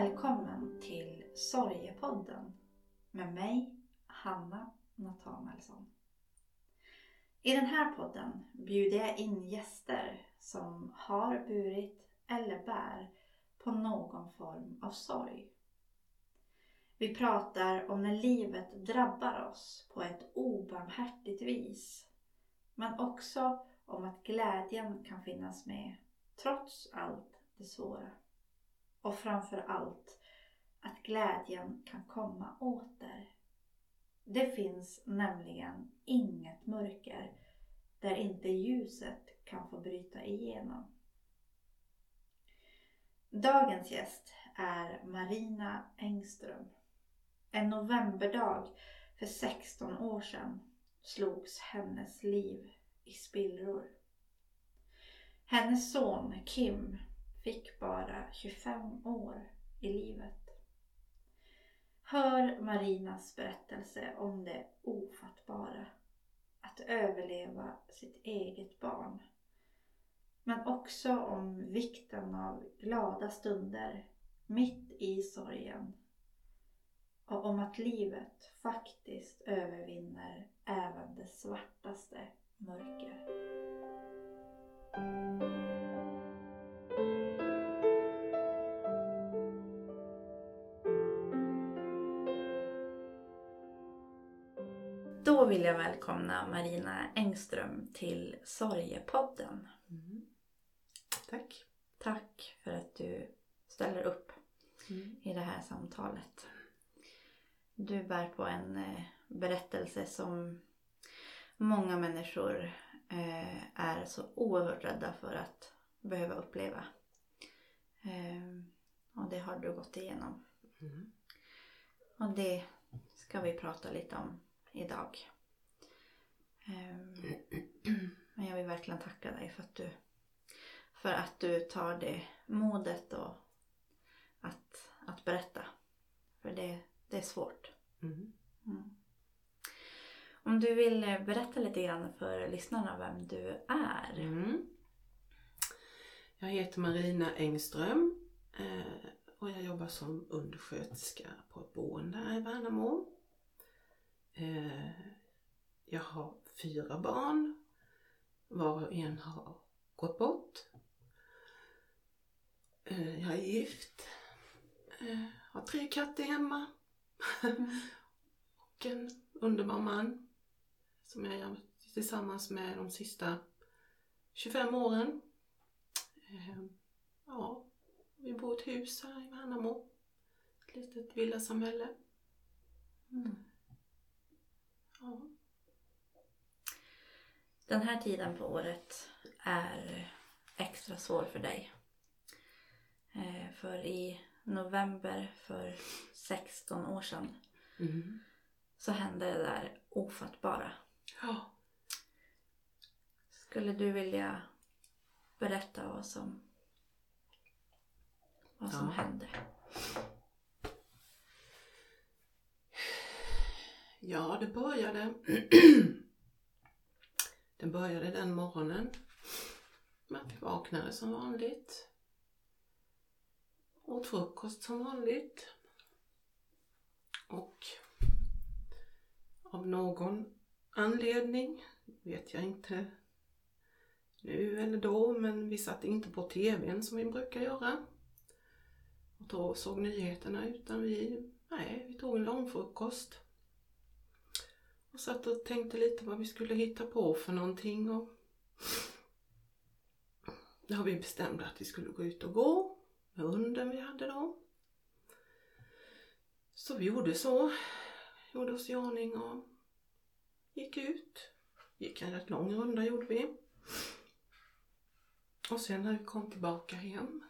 Välkommen till Sorgepodden med mig, Hanna Nathanaelsson. I den här podden bjuder jag in gäster som har burit eller bär på någon form av sorg. Vi pratar om när livet drabbar oss på ett obarmhärtigt vis. Men också om att glädjen kan finnas med trots allt det svåra. Och framför allt att glädjen kan komma åter. Det finns nämligen inget mörker där inte ljuset kan få bryta igenom. Dagens gäst är Marina Engström. En novemberdag för 16 år sedan slogs hennes liv i spillror. Hennes son Kim fick bara 25 år i livet. Hör Marinas berättelse om det ofattbara. Att överleva sitt eget barn. Men också om vikten av glada stunder mitt i sorgen. Och om att livet faktiskt övervinner även det svartaste mörker. Då vill jag välkomna Marina Engström till Sorgepodden. Mm. Tack. Tack för att du ställer upp Mm. i det här samtalet. Du bär på en eh, berättelse som många människor eh, är så oerhört rädda för att behöva uppleva. Eh, och det har du gått igenom. Mm. Och det ska vi prata lite om idag. Ehm, Men jag vill verkligen tacka dig för att du, för att du tar det modet och att, att berätta. För det, det är svårt. Mm. Mm. Om du vill berätta lite grann för lyssnarna vem du är. Mm. Jag heter Marina Engström eh, och jag jobbar som undersköterska på ett boende här i Värnamo. Eh, jag har fyra barn, var och en har gått bort. Eh, jag är gift, eh, har tre katter hemma och en underbar man som jag är tillsammans med de sista 25 åren. Eh, ja, vi bor i ett hus här i Värnamo. Ett litet villasamhälle. Mm. Ja. Den här tiden på året är extra svår för dig. Eh, För i november för 16 år sedan Mm. så hände det där ofattbara. ja. Skulle du vilja berätta vad som, vad som Ja. hände? Ja, det började. det började den morgonen. Man vaknade som vanligt. Åt frukost som vanligt. Och av någon anledning, vet jag inte nu eller då, men vi satt inte på TVn som vi brukar göra. Och då såg nyheterna utan vi, nej, vi tog en långfrukost. Och satt och tänkte lite vad vi skulle hitta på för någonting. Och då har vi bestämde att vi skulle gå ut och gå med hunden vi hade då. Så vi gjorde så. Gjorde oss i ordning och gick ut. Gick en rätt lång runda gjorde vi. Och sen när vi kom tillbaka hem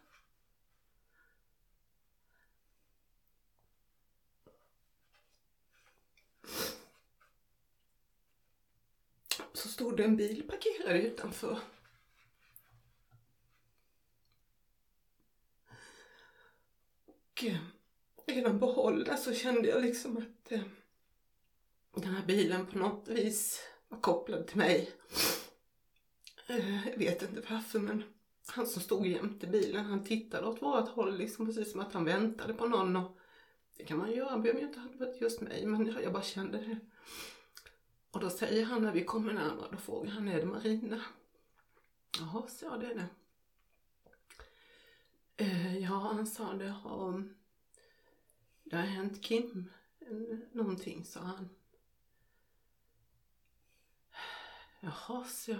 så stod det en bil parkerad utanför. Och eh, redan på håll där så kände jag liksom att eh, den här bilen på något vis var kopplad till mig. Eh, jag vet inte varför men han som stod jämte bilen, han tittade åt vårt håll liksom precis som att han väntade på någon. Och det kan man göra, han behöver ju inte ha varit just mig, men jag, jag bara kände det. Och då säger han när vi kommer närmare, då frågar han, är det Marina? Jaha, så jag, det är det. Eh, ja, han sa det har, det har hänt Kim någonting, sa han. Jaha, så jag.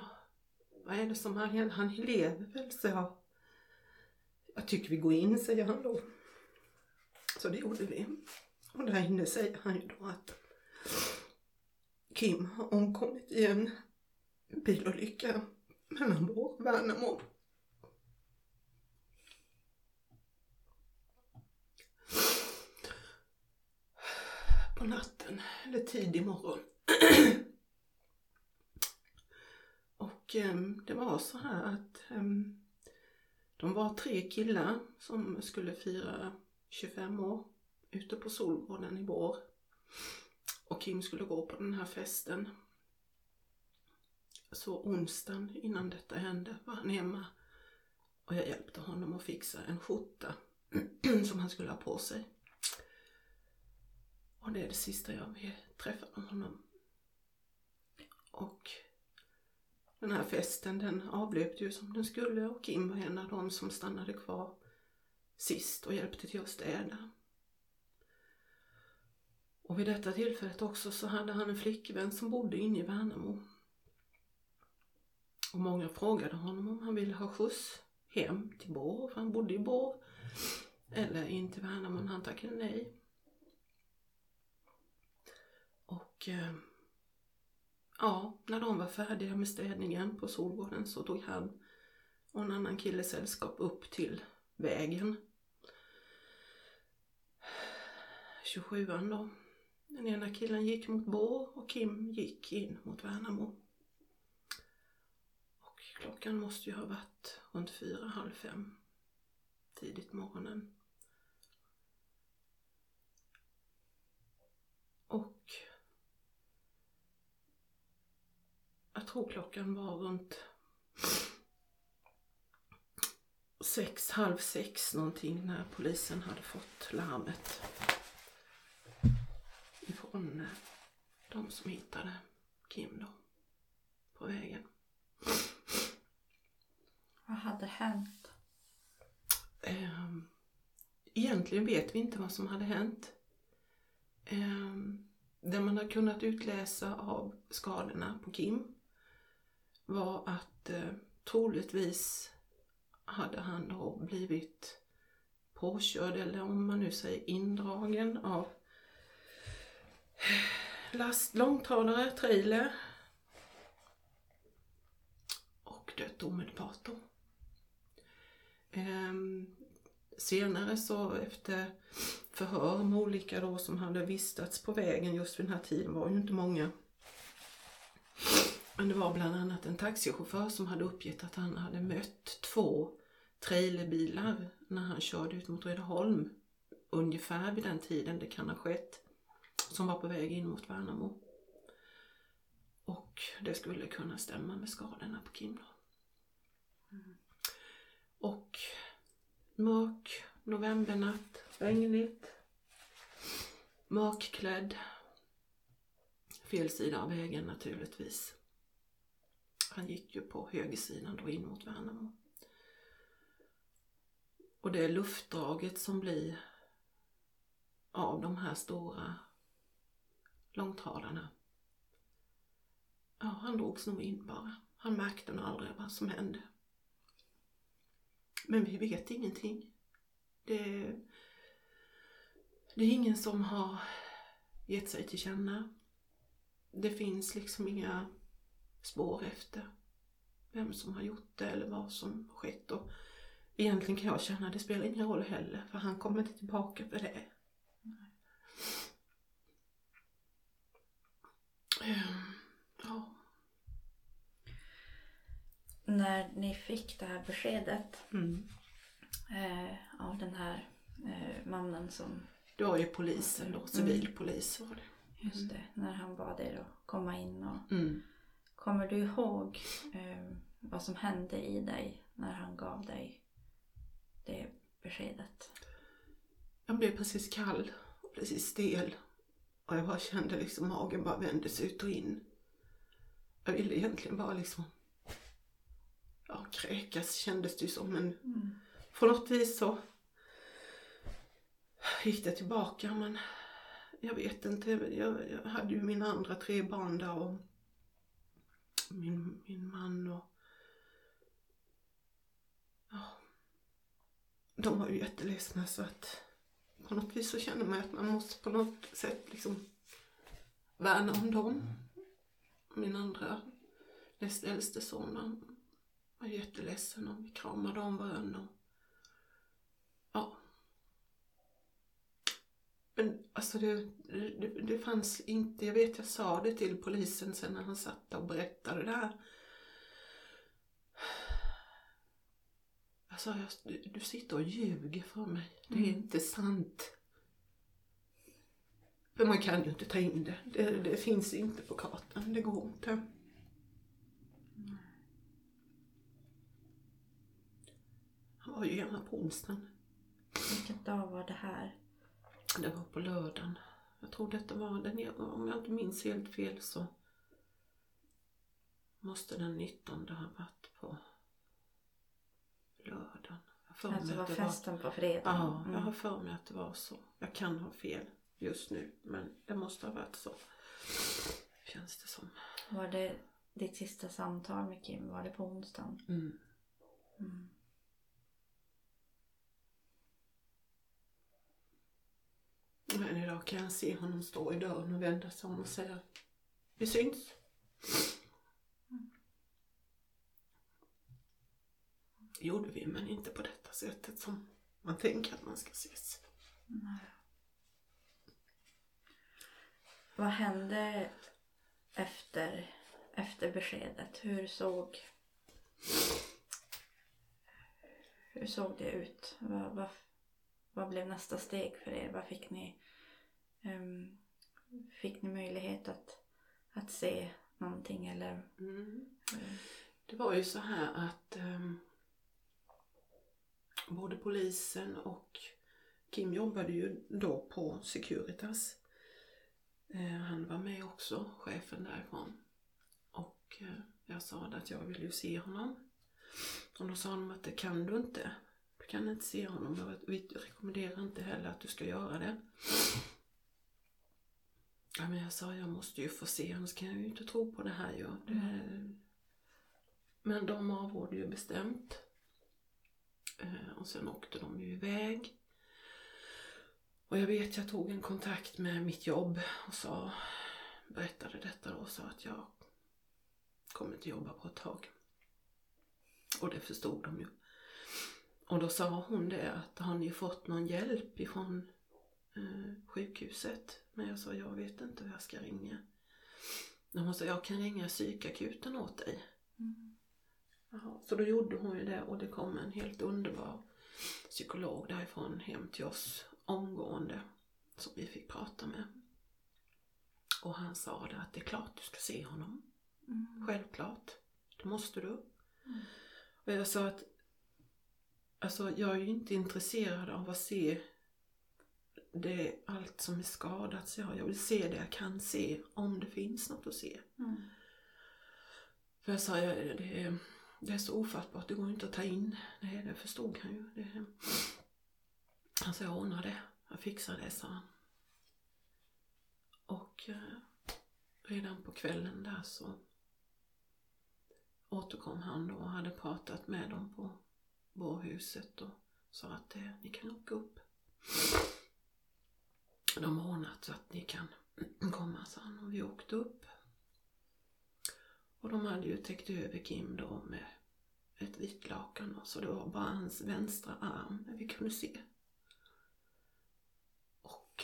Vad är det som har hänt? Han lever väl, så jag. Jag tycker vi går in, säger han då. Så det gjorde vi. Och där inne säger han ju då att Kim har omkommit i en bilolycka mellan vår och Värnamo. På natten, eller tidig morgon. och um, det var så här att um, de var tre killar som skulle fira 25 år ute på Solgården i vår. Och Kim skulle gå på den här festen. Så onsdagen innan detta hände var han hemma och jag hjälpte honom att fixa en skjorta som han skulle ha på sig. Och det är det sista jag träffade honom. Och den här festen den avlöpte ju som den skulle och Kim var en av de som stannade kvar sist och hjälpte till att städa. Och vid detta tillfället också så hade han en flickvän som bodde inne i Värnamo. Och många frågade honom om han ville ha skjuts hem till Bor, för han bodde i Bor. Eller in till Värnamo, men han tackade nej. Och eh, ja, när de var färdiga med städningen på Solgården så tog han och en annan kille sällskap upp till vägen. 27an då. Den ena killen gick mot Bå och Kim gick in mot Värnamo. Och klockan måste ju ha varit runt fyra, halv fem. Tidigt morgonen. Och jag tror klockan var runt sex, halv sex någonting när polisen hade fått larmet ifrån eh, de som hittade Kim då på vägen. Vad hade hänt? Ehm, egentligen vet vi inte vad som hade hänt. Ehm, det man har kunnat utläsa av skadorna på Kim var att eh, troligtvis hade han då blivit påkörd eller om man nu säger indragen av last, långtradare, trailer och dött omedelbart då. Ehm, senare så efter förhör med olika då som hade vistats på vägen just vid den här tiden var ju inte många. Men det var bland annat en taxichaufför som hade uppgett att han hade mött två trailerbilar när han körde ut mot Rydaholm. Ungefär vid den tiden det kan ha skett. Som var på väg in mot Värnamo. Och det skulle kunna stämma med skadorna på Kim då. Mm. Och mörk novembernatt, regnigt, mörkklädd. Fel sida av vägen naturligtvis. Han gick ju på högersidan då in mot Värnamo. Och det luftdraget som blir av de här stora långtradarna. Ja, han drogs nog in bara. Han märkte nog aldrig vad som hände. Men vi vet ingenting. Det, det är ingen som har gett sig till känna. Det finns liksom inga spår efter vem som har gjort det eller vad som skett. Och egentligen kan jag känna att det spelar ingen roll heller för han kommer inte tillbaka för det. Nej. Ja. När ni fick det här beskedet Mm. eh, av den här eh, mannen som... Det var ju polisen då, civilpolis var det. Just det, när han bad er att komma in och... Mm. Kommer du ihåg eh, vad som hände i dig när han gav dig det beskedet? Jag blev precis kall och precis stel. Och jag bara kände liksom magen bara vändes ut och in. Jag ville egentligen bara liksom ja, kräkas kändes det ju som men Mm. på något vis så gick det tillbaka men jag vet inte. Jag, jag hade ju mina andra tre barn där och min, min man och ja, de var ju jätteledsna så att på något vis så känner man att man måste på något sätt liksom värna om dem. Min andra näst äldste son han var jätteledsen och vi kramade om varandra. och- Ja. Men alltså det, det, det fanns inte, jag vet jag sa det till polisen sen när han satt och berättade det här. Sa, jag, du, sitter och ljuger för mig. Det är Mm. inte sant. För man kan ju inte ta in det. det. Det finns inte på kartan. Det går inte. Han var ju hemma på onsdagen. Vilken dag var det här? Det var på lördagen. Jag tror detta var den, om jag inte minns helt fel så måste den 19 ha varit på lördagen. Jag Alltså var det var- festen på fredag? Ja, jag har Mm. för mig att det var så. Jag kan ha fel just nu men det måste ha varit så. Känns det som. Var det ditt sista samtal med Kim? Var det på onsdagen? Mm. Mm. Men idag kan jag se honom stå i dörren och vända sig om och säga Vi syns. Gjorde vi men inte på detta sättet som man tänker att man ska ses. Nej. Vad hände efter, efter beskedet? Hur såg, hur såg det ut? Vad, vad, vad blev nästa steg för er? Vad fick ni, ehm, fick ni möjlighet att, att se någonting eller? Mm. eh, Det var ju så här att ehm, både polisen och Kim jobbade ju då på Securitas. Eh, han var med också, chefen därifrån. Och eh, jag sa att jag ville ju se honom. Och då sa de att det kan du inte. Du kan inte se honom och vi rekommenderar inte heller att du ska göra det. Ja, men jag sa jag måste ju få se, annars kan jag ju inte tro på det här ju. Det, men de avrådde ju bestämt. Eh, och sen åkte de ju iväg. Och jag vet, jag tog en kontakt med mitt jobb och sa, berättade detta då och sa att jag kommer inte jobba på ett tag. Och det förstod de ju. Och då sa hon det att har ni fått någon hjälp ifrån eh, sjukhuset? Men jag sa jag vet inte vad jag ska ringa. De sa jag kan ringa psykakuten åt dig. Mm. Så då gjorde hon ju det och det kom en helt underbar psykolog därifrån hem till oss omgående som vi fick prata med. Och han sa det att det är klart du ska se honom. Mm. Självklart. Det måste du. Mm. Och jag sa att alltså jag är ju inte intresserad av att se det, allt som är skadat. Så jag, jag vill se det jag kan se om det finns något att se. Mm. För jag sa, jag, det, är- det är så ofattbart, det går ju inte att ta in. Nej, det förstod han ju. Det, alltså jag ordnar det, jag fixar det, sa han. Och eh, redan på kvällen där så återkom han då och hade pratat med dem på bårhuset och sa att eh, ni kan åka upp. De har ordnat så att ni kan komma, sa han. Och vi åkte upp. Och de hade ju täckt över Kim då med ett vitt lakan och så det var bara hans vänstra arm vi kunde se. Och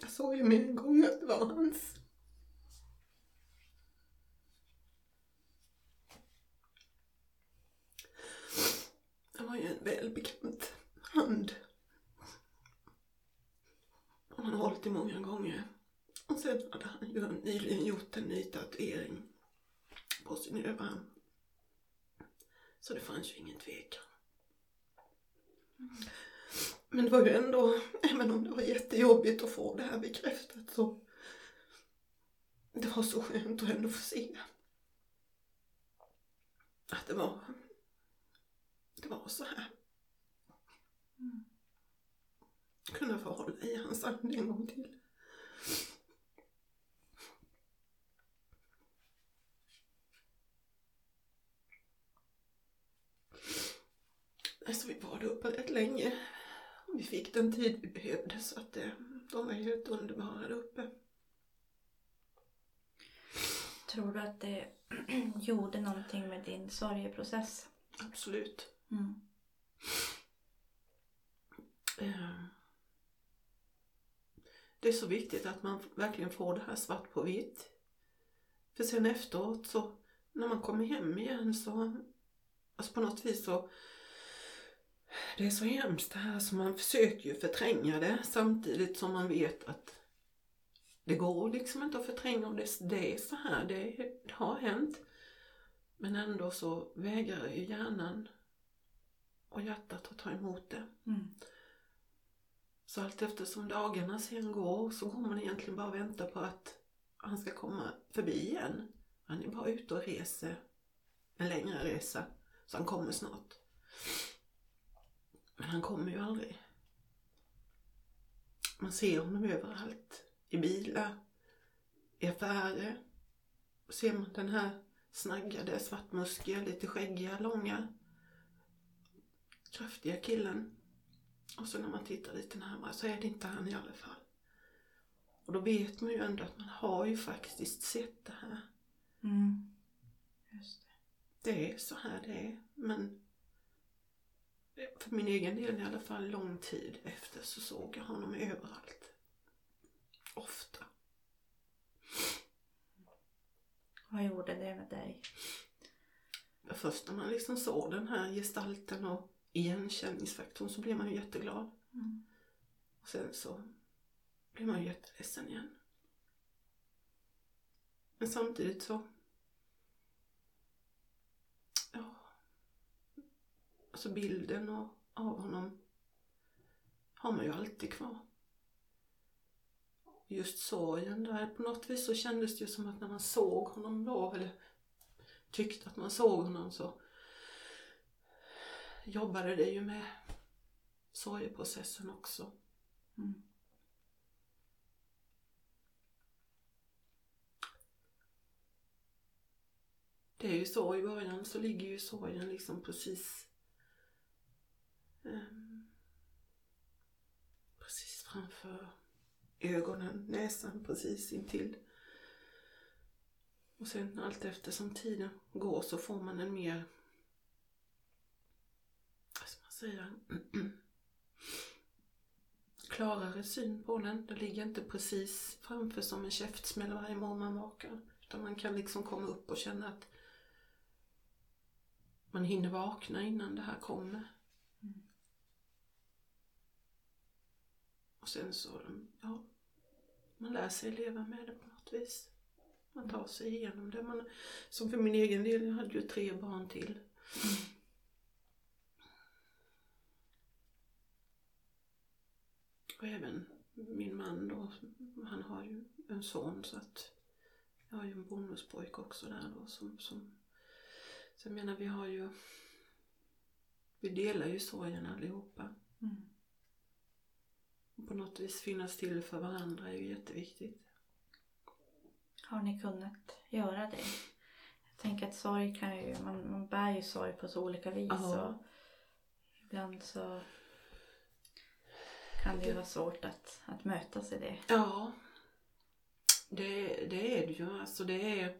jag såg ju med en gång att det var hans. alltid många gånger. Och sen hade han ju nyligen gjort en ny tatuering på sin överarm. Så det fanns ju ingen tvekan. Men det var ju ändå, även om det var jättejobbigt att få det här bekräftat så det var så skönt att ändå få se att det var, det var så här. Mm. Kunna få hålla i hans hand en gång till. Så vi var där uppe rätt länge. Vi fick den tid vi behövde så att det, de var helt underbara där uppe. Tror du att det gjorde någonting med din sorgeprocess? Absolut. Mm. Eh, Det är så viktigt att man verkligen får det här svart på vitt. För sen efteråt så, när man kommer hem igen så, alltså på något vis så, det är så hemskt det här så man försöker ju förtränga det samtidigt som man vet att det går liksom inte att förtränga om det, det är så här, det, det har hänt. Men ändå så vägrar ju hjärnan och hjärtat att ta emot det. Mm. Så allt eftersom dagarna sen går så går man egentligen bara och väntar på att han ska komma förbi igen. Han är bara ute och reser en längre resa, så han kommer snart. Men han kommer ju aldrig. Man ser honom överallt. I bilar, i affärer. Ser man den här snaggade, svartmuskiga, lite skäggiga, långa, kraftiga killen. Och så när man tittar lite närmare så är det inte han i alla fall. Och då vet man ju ändå att man har ju faktiskt sett det här. Mm. Just det. Det är så här det är. Men för min egen del i alla fall lång tid efter så såg jag honom överallt. Ofta. Vad gjorde det med dig? Först när man liksom såg den här gestalten och igenkänningsfaktorn så blev man ju jätteglad. Mm. Och sen så blev man ju jätteledsen igen. Men samtidigt så... Ja. Alltså bilden av, av honom har man ju alltid kvar. Just sorgen där, på något vis så kändes det ju som att när man såg honom då, eller tyckte att man såg honom så jobbade det ju med sorgeprocessen också. Mm. Det är ju så i början så ligger ju sorgen liksom precis Ehm, precis framför ögonen, näsan precis intill. Och sen allt eftersom tiden går så får man en mer, vad ska man säga, klarare syn på den. Det ligger inte precis framför som en käftsmäll varje morgon man vakar. Utan man kan liksom komma upp och känna att man hinner vakna innan det här kommer. Och sen så, ja, man lär sig leva med det på något vis. Man tar sig igenom det. Man, som för min egen del, jag hade ju tre barn till. Och även min man då, han har ju en son så att jag har ju en bonuspojke också där då som, som så jag menar vi har ju vi delar ju sorgen allihopa. Mm. På något vis finnas till för varandra är ju jätteviktigt. Har ni kunnat göra det? Jag tänker att sorg kan ju, man, man bär ju sorg på så olika vis. Och ibland så kan det ju vara svårt att, att mötas i det. Ja, det, det är det ju. Alltså det är...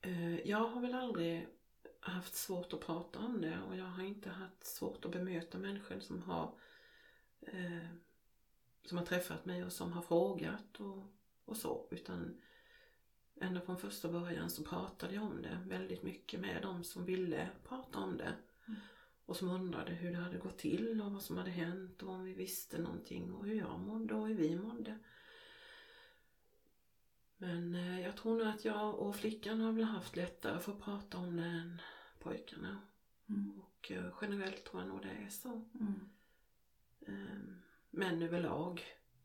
Eh, Jag har väl aldrig haft svårt att prata om det och jag har inte haft svårt att bemöta människor som har eh, som har träffat mig och som har frågat och, och så. Utan ända från första början så pratade jag om det väldigt mycket med de som ville prata om det. Mm. och som undrade hur det hade gått till och vad som hade hänt och om vi visste någonting och hur jag mådde och hur vi mådde. Men eh, jag tror nog att jag och flickan har väl haft lättare för att prata om det än pojkarna. Mm. Och eh, generellt tror jag nog det är så. Mm. Ehm, Män överlag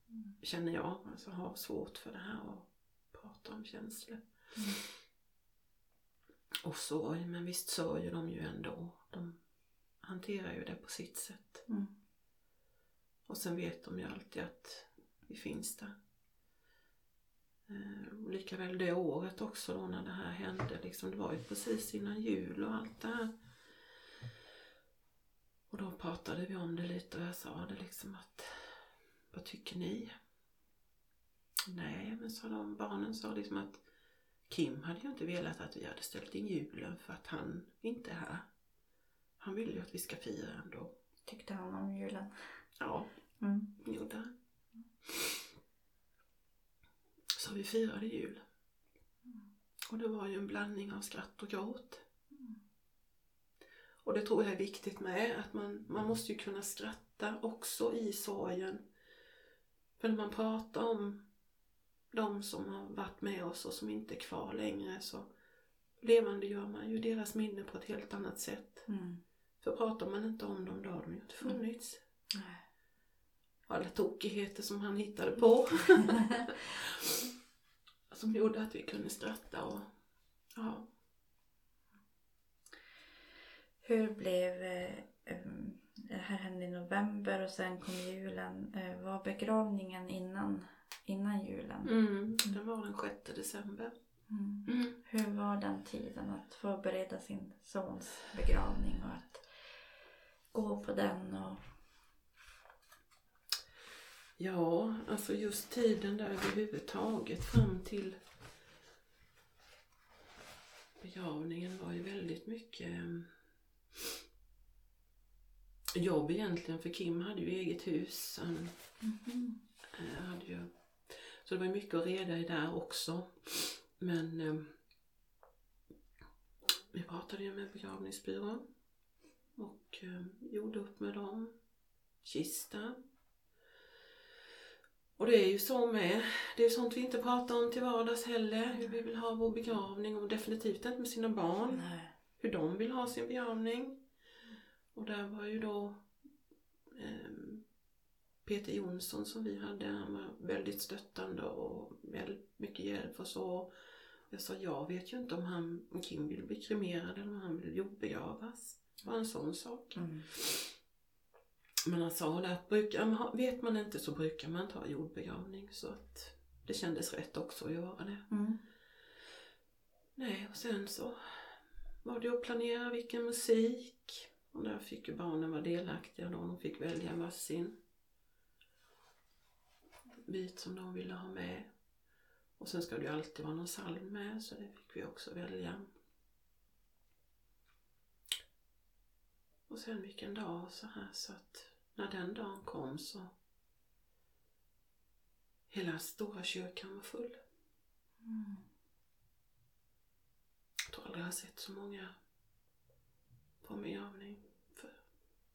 Mm. känner jag alltså har svårt för det här att prata om känslor. Mm. Och sorg, men visst sörjer de ju ändå. De hanterar ju det på sitt sätt. Mm. Och sen vet de ju alltid att vi finns där. Eh, likaväl det året också då när det här hände. Liksom, det var ju precis innan jul och allt det här. Och då pratade vi om det lite och jag sa det liksom att vad tycker ni? Nej, men sa de, barnen sa liksom att Kim hade ju inte velat att vi hade ställt in julen för att han inte är här. Han vill ju att vi ska fira ändå. Tyckte han om julen? Ja, Mm. gjorde han. Så vi firade jul. Och det var ju en blandning av skratt och gråt. Och det tror jag är viktigt med, att man, man måste ju kunna skratta också i sorgen. För när man pratar om de som har varit med oss och som inte är kvar längre så levande gör man ju deras minne på ett helt annat sätt. Mm. För pratar man inte om dem då har de ju inte funnits. Nej. Alla tokigheter som han hittade på. som gjorde att vi kunde skratta och ja. Hur blev... Eh, em, det här hände i november och sen kom julen. Eh, var begravningen innan, innan julen? Mm, det var den 6 december. Mm. Mm. Hur var den tiden att förbereda sin sons begravning och att gå på den och... Ja, alltså just tiden där överhuvudtaget fram till begravningen var ju väldigt mycket eh, jobb egentligen för Kim hade ju eget hus. Han eh, hade ju, så det var mycket att reda i där också. Men eh, vi pratade ju med begravningsbyrån och eh, gjorde upp med dem. Kista. Och det är ju så med, det är sånt vi inte pratar om till vardags heller, hur vi vill ha vår begravning och definitivt inte med sina barn, Nej. hur de vill ha sin begravning. Och där var ju då ehm, Peter Jonsson som vi hade, han var väldigt stöttande och mycket hjälp och så. Jag sa, jag vet ju inte om, han, om Kim vill bli kremerad eller om han vill jordbegravas. Det var en sån sak. Mm. Men han sa det att brukar, vet man inte så brukar man ta jordbegravning så att det kändes rätt också att göra det. Mm. Nej, och sen så var det att planera vilken musik. Och där fick ju barnen vara delaktiga då. De fick välja varsin bit som de ville ha med. Och sen ska det ju alltid vara någon psalm med så det fick vi också välja. Och sen vilken dag så här så att när den dagen kom så hela stora kyrkan var full. Mm. Jag tror aldrig jag har sett så många på begravning. För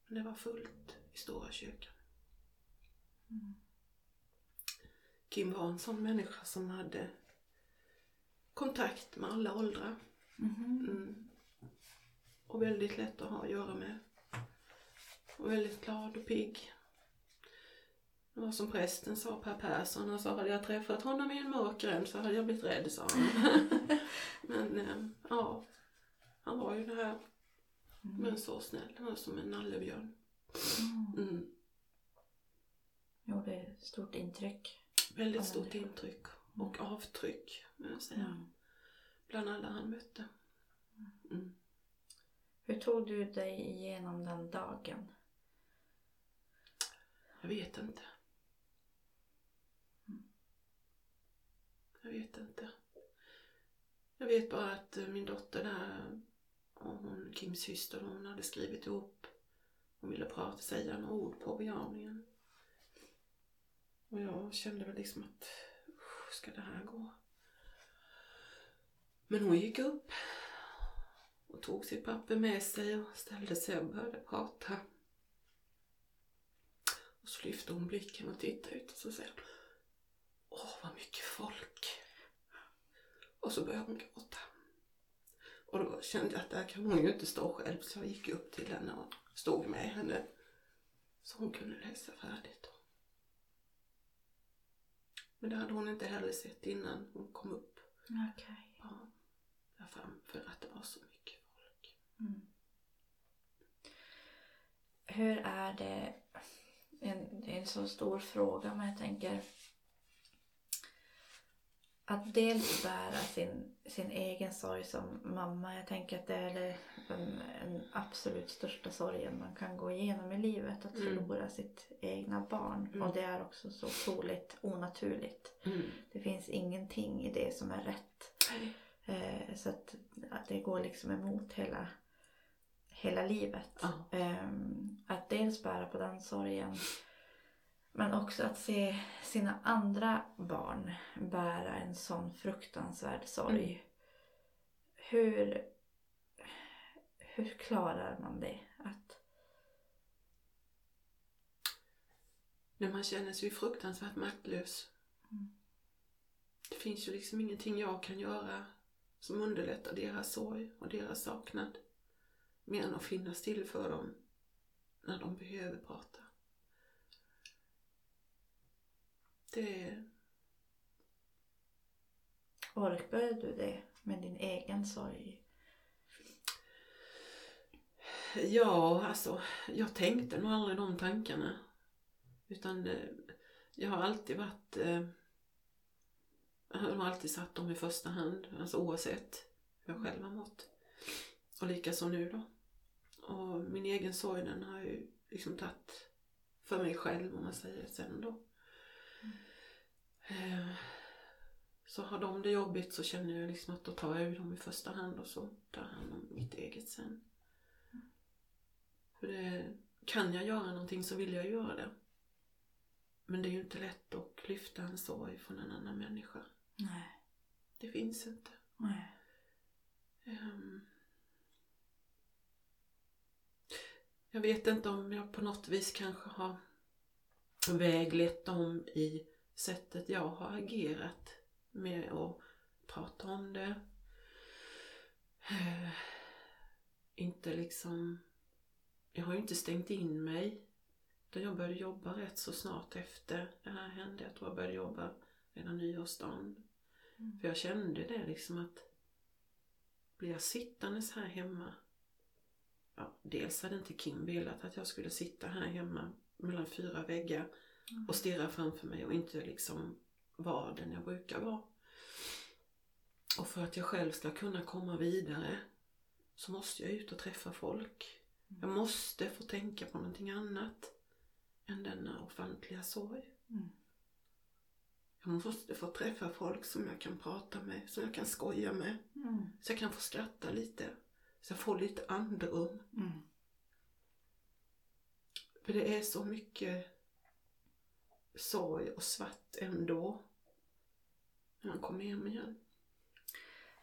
men det var fullt i stora kyrkan. Mm. Kim var en sån människa som hade kontakt med alla åldrar. Mhm. Mm. Och väldigt lätt att ha att göra med. Och väldigt glad och pigg. Det var som prästen sa, Per Persson, han sa hade jag träffat honom i en mörk gränd så hade jag blivit rädd, sa han. Men eh, ja, han var ju det här, men så snäll. Han var som en nallebjörn. Mm. Mm. Gjorde stort intryck. Väldigt stort intryck och avtryck, vill jag säga. Mm. Bland alla han mötte. Mm. Hur tog du dig igenom den dagen? Jag vet inte. Mm. Jag vet inte. Jag vet bara att eh, min dotter där och hon, Kims syster, hon hade skrivit ihop. Hon ville prata, säga några ord på begravningen. Och jag kände väl liksom att, "Usch, ska det här gå? Men hon gick upp och tog sitt papper med sig och ställde sig och började prata. Så lyfte hon blicken och tittade ut och så säger hon Åh, vad mycket folk. Och så började hon gråta. Och då kände jag att där kan hon ju inte stå själv så jag gick upp till henne och stod med henne så hon kunde läsa färdigt. Men det hade hon inte heller sett innan hon kom upp. Okej. Ja, där fram för att det var så mycket folk. Mm. Hur är det? En, det är en så stor fråga men jag tänker att dels bära sin, sin egen sorg som mamma. Jag tänker att det är den, den absolut största sorgen man kan gå igenom i livet. Att Mm. förlora sitt egna barn. Mm. Och det är också så otroligt onaturligt. Mm. Det finns ingenting i det som är rätt. Eh, så att, att det går liksom emot hela, hela livet. Ehm, att dels bära på den sorgen. Men också att se sina andra barn bära en sån fruktansvärd sorg. Mm. Hur, hur klarar man det? Att, När man känner sig fruktansvärt maktlös. Mm. Det finns ju liksom ingenting jag kan göra som underlättar deras sorg och deras saknad. Mer än att finnas till för dem när de behöver prata. Det, orkar du det med din egen sorg? ja, alltså, jag tänkte nog aldrig de tankarna. Utan eh, jag har alltid varit, eh, jag har alltid satt dem i första hand, alltså oavsett hur jag själv har mått. Och likaså nu då. Och min egen sorg den har ju liksom tagit för mig själv om man säger sen då. Eh, Så har de det jobbigt så känner jag liksom att då tar jag ju dem i första hand och så tar jag hand om mitt eget sen. För det, kan jag göra någonting så vill jag göra det. Men det är ju inte lätt att lyfta en sorg från en annan människa. Nej. Det finns inte. Nej. Ehm. Jag vet inte om jag på något vis kanske har väglett dem i sättet jag har agerat med att prata om det. Eh, Inte liksom... Jag har ju inte stängt in mig. Utan jag började jobba rätt så snart efter det här hände. Jag tror jag började jobba redan nyårsdagen. Mm. För jag kände det liksom att blir jag sittandes här hemma ja, dels hade inte Kim velat att jag skulle sitta här hemma mellan fyra väggar Mm. och stirra framför mig och inte liksom vara den jag brukar vara. Och för att jag själv ska kunna komma vidare så måste jag ut och träffa folk. Jag måste få tänka på någonting annat än denna ofantliga sorg. Mm. Jag måste få träffa folk som jag kan prata med, som jag kan skoja med, Mm. så jag kan få skratta lite, så jag får lite andrum. Mm. För det är så mycket sorg och svart ändå. När man kommer hem igen.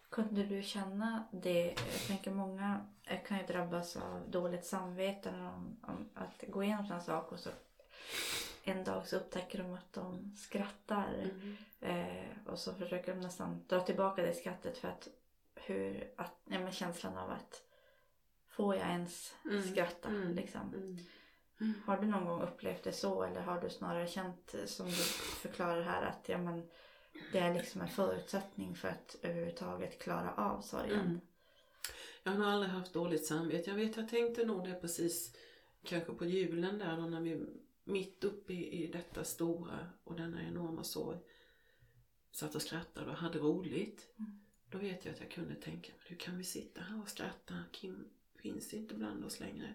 Kunde du känna det? Jag tänker många kan ju drabbas av dåligt samvete om, om att gå igenom sådana saker och så en dag så upptäcker de att de skrattar eh, och så försöker de nästan dra tillbaka det skrattet för att hur, att, ja, men känslan av att får jag ens Mm. skratta Mm. liksom. Mm. Har du någon gång upplevt det så eller har du snarare känt som du förklarar här att ja, men, det är liksom en förutsättning för att överhuvudtaget klara av sorgen? Mm. Jag har aldrig haft dåligt samvete. Jag vet, jag tänkte nog det precis kanske på julen där när vi mitt uppe i, i detta stora och denna enorma sorg satt och skrattade och hade roligt. Mm. Då vet jag att jag kunde tänka, hur kan vi sitta här och skratta? Kim finns inte bland oss längre.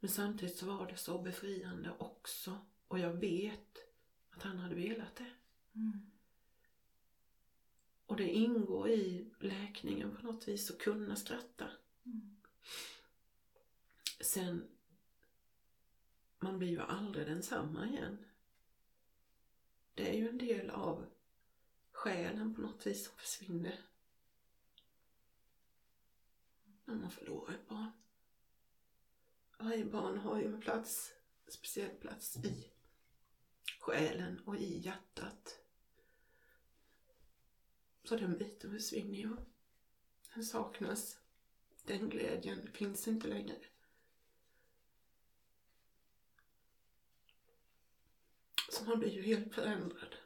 Men samtidigt så var det så befriande också. Och jag vet att han hade velat det. Mm. Och det ingår i läkningen på något vis att kunna skratta. Mm. Sen, man blir ju aldrig densamma igen. Det är ju en del av själen på något vis som försvinner när man förlorar ett barn. Varje barn har ju en plats, en speciell plats i själen och i hjärtat. Så den biten försvinner ju. Den saknas. Den glädjen finns inte längre. Så man blir ju helt förändrad.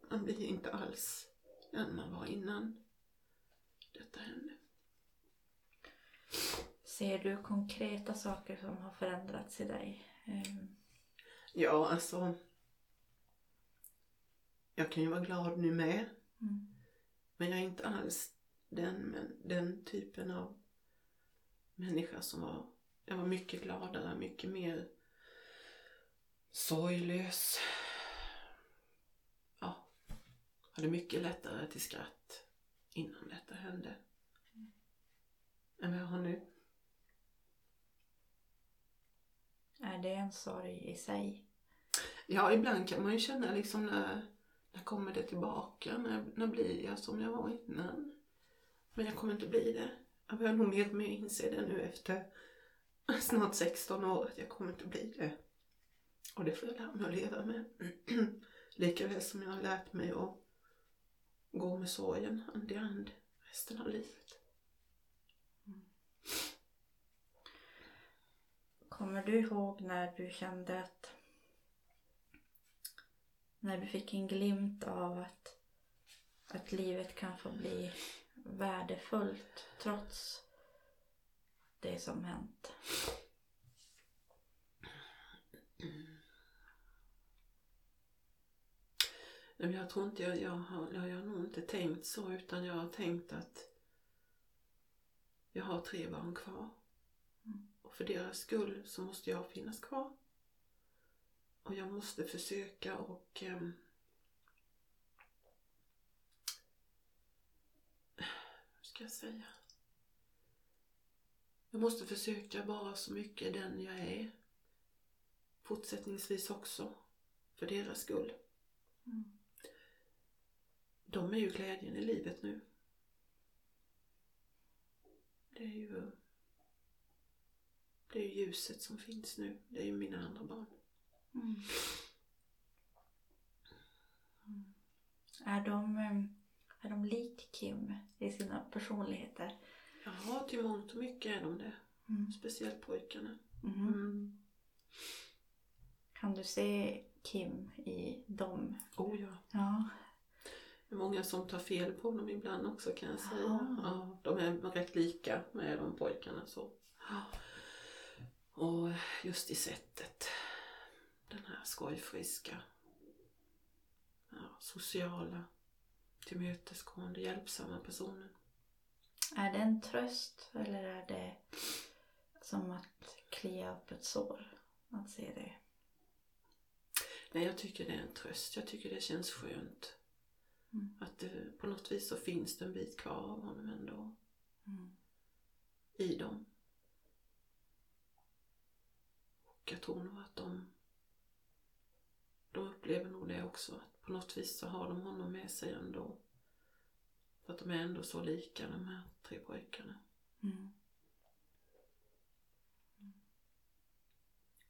Man blir inte alls den man var innan detta hände. Ser du konkreta saker som har förändrats i dig? Ehm, Ja, alltså. Jag kan ju vara glad nu med. Mm. Men jag är inte alls den, men den typen av människa som var... Jag var mycket gladare, mycket mer sorglös. Ja, hade mycket lättare till skratt innan detta hände. Än vad jag har nu. Är det en sorg i sig? Ja, ibland kan man ju känna liksom när, när kommer det tillbaka? När, när blir jag som jag var innan? Men jag kommer inte bli det. Jag börjar nog mer och mer inse det nu efter snart 16 år att jag kommer inte bli det. Och det får jag lära mig att leva med. Likaväl som jag har lärt mig att gå med sorgen hand i hand resten av livet. Kommer du ihåg när du kände att när du fick en glimt av att, att livet kan få bli värdefullt trots det som hänt? Men jag tror inte jag, jag, har, jag har nog inte tänkt så utan jag har tänkt att jag har tre barn kvar. För deras skull så måste jag finnas kvar. Och jag måste försöka och ehm, hur ska jag säga? Jag måste försöka vara så mycket den jag är. Fortsättningsvis också. För deras skull. Mm. De är ju glädjen i livet nu. Det är ju det är ju ljuset som finns nu. Det är ju mina andra barn. Mm. Mm. Är, de, eh, är de lik Kim i sina personligheter? Ja, till mångt och mycket är de det. Mm. Speciellt pojkarna. Mm. Kan du se Kim i dem? Oh ja. Ja. Det är många som tar fel på dem ibland också kan jag säga. Ja, de är rätt lika med de pojkarna så. Och just i sättet. Den här skojfriska, ja, sociala, tillmötesgående, hjälpsamma personen. Är det en tröst eller är det som att klia upp ett sår? Att se det. Nej, jag tycker det är en tröst. Jag tycker det känns skönt. Mm. Att det, på något vis så finns det en bit kvar av honom ändå. Mm. I dem. Jag tror nog att de, de upplever nog det också. Att på något vis så har de honom med sig ändå. För att de är ändå så lika de här tre pojkarna. Mm.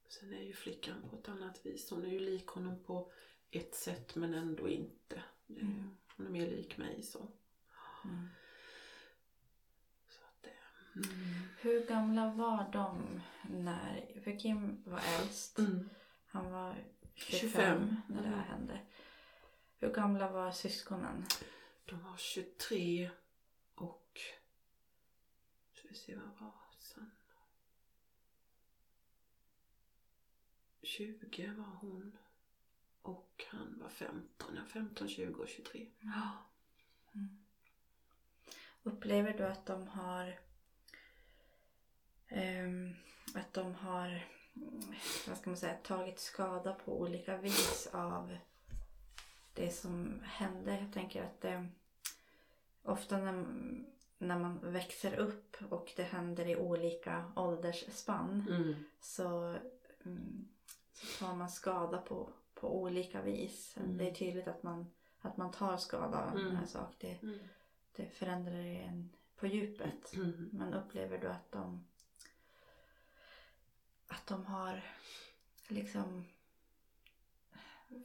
Sen är ju flickan på ett annat vis. Hon är ju lik honom på ett sätt men ändå inte. Är Mm. hon är mer lik mig så. Mm. Mm. Hur gamla var de när... För Kim var äldst. Mm. Han var 25, 25. när det här Mm. hände. Hur gamla var syskonen? De var 23 och... Ska vi se vad var sen? 20 var hon. Och han var 15. Ja, 15, 20 och 23. Ja. Mm. Upplever du att de har att de har vad ska man säga, tagit skada på olika vis av det som hände? Jag tänker att det, ofta när, när man växer upp och det händer i olika åldersspann Mm. så, mm, så tar man skada på, på olika vis. Mm. Det är tydligt att man, att man tar skada av en Mm. sån här sak. Det, Mm. det förändrar en på djupet. Mm. Men upplever du att de att de har liksom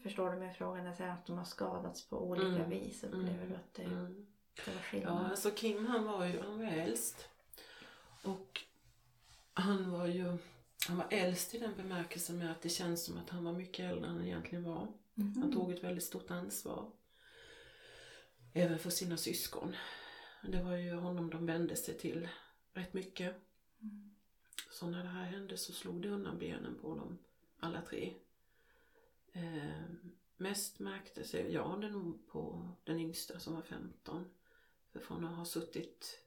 Förstår du min fråga när jag säger att de har skadats på olika Mm. vis? Upplever Mm. du att det, Mm. det var Ja, skillnad? alltså Kim han var ju han var äldst. Och han var ju han var äldst i den bemärkelsen med att det känns som att han var mycket äldre än han egentligen var. Mhm. Han tog ett väldigt stort ansvar. Även för sina syskon. Det var ju honom de vände sig till rätt mycket. Så när det här hände så slog det undan benen på dem alla tre. Eh, mest märktes jag det nog på den yngsta som var 15. För från att ha suttit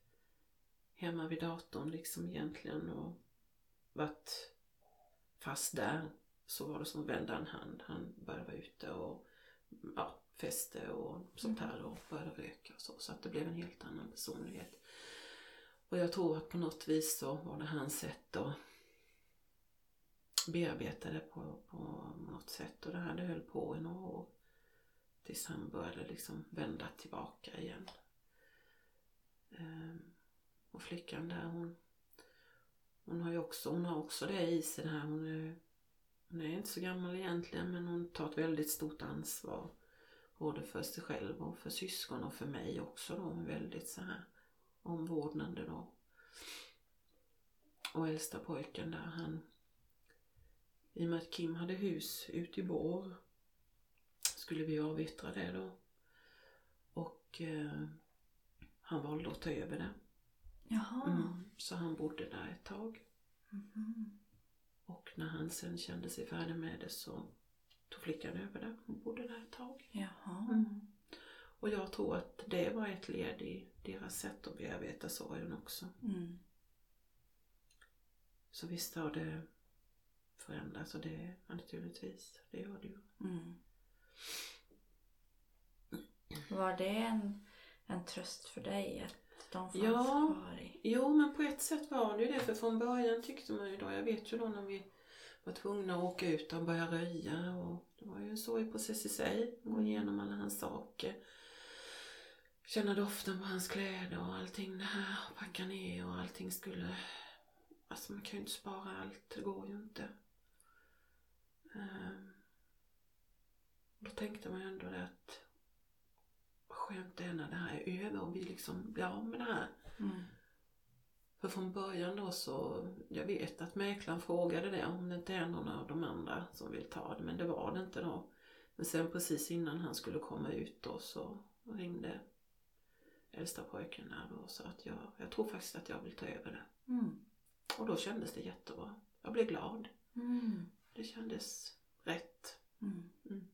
hemma vid datorn liksom egentligen och varit fast där så var det som att vända en hand. Han började vara ute och ja, feste och sånt här och började röka och så. Så att det blev en helt annan personlighet. Och jag tror att på något vis så var det hans sätt att bearbeta det på, på något sätt. Och det här det höll på i några år. Tills han började liksom vända tillbaka igen. Ehm, och flickan där hon, hon har ju också, hon har också det i sig det här. Hon är, hon är inte så gammal egentligen men hon tar ett väldigt stort ansvar. Både för sig själv och för syskon och för mig också då. Hon är väldigt så här omvårdnande då. Och äldsta pojken där han i och med att Kim hade hus ute i Bår skulle vi avyttra det då. Och eh, han valde att ta över det. Jaha. Mm. Så han bodde där ett tag. Mhm. Och när han sen kände sig färdig med det så tog flickan över det. Hon bodde där ett tag. Jaha. Mm. Och jag tror att det var ett led i deras sätt att bearbeta sorgen också. Mm. Så visst har det förändrats och det naturligtvis, det gör det ju. Mm. Var det en, en tröst för dig att de fanns Ja. kvar i? Jo men på ett sätt var det ju det för från början tyckte man ju då, jag vet ju då när vi var tvungna att åka ut och börja röja och det var ju en sorg process i sig, gå igenom alla hans saker. Känna doften på hans kläder och allting det här, packa ner och allting skulle, alltså man kan ju inte spara allt, det går ju inte. Ehm, Då tänkte man ju ändå det att skönt det är när det här är över och vi liksom blir av med det här. Mm. För från början då så, jag vet att mäklaren frågade det om det inte är någon av de andra som vill ta det, men det var det inte då. Men sen precis innan han skulle komma ut då så ringde äldsta pojken där och sa att jag, jag tror faktiskt att jag vill ta över det. Mm. Och då kändes det jättebra. Jag blev glad. Mm. Det kändes rätt. Mm. Mm.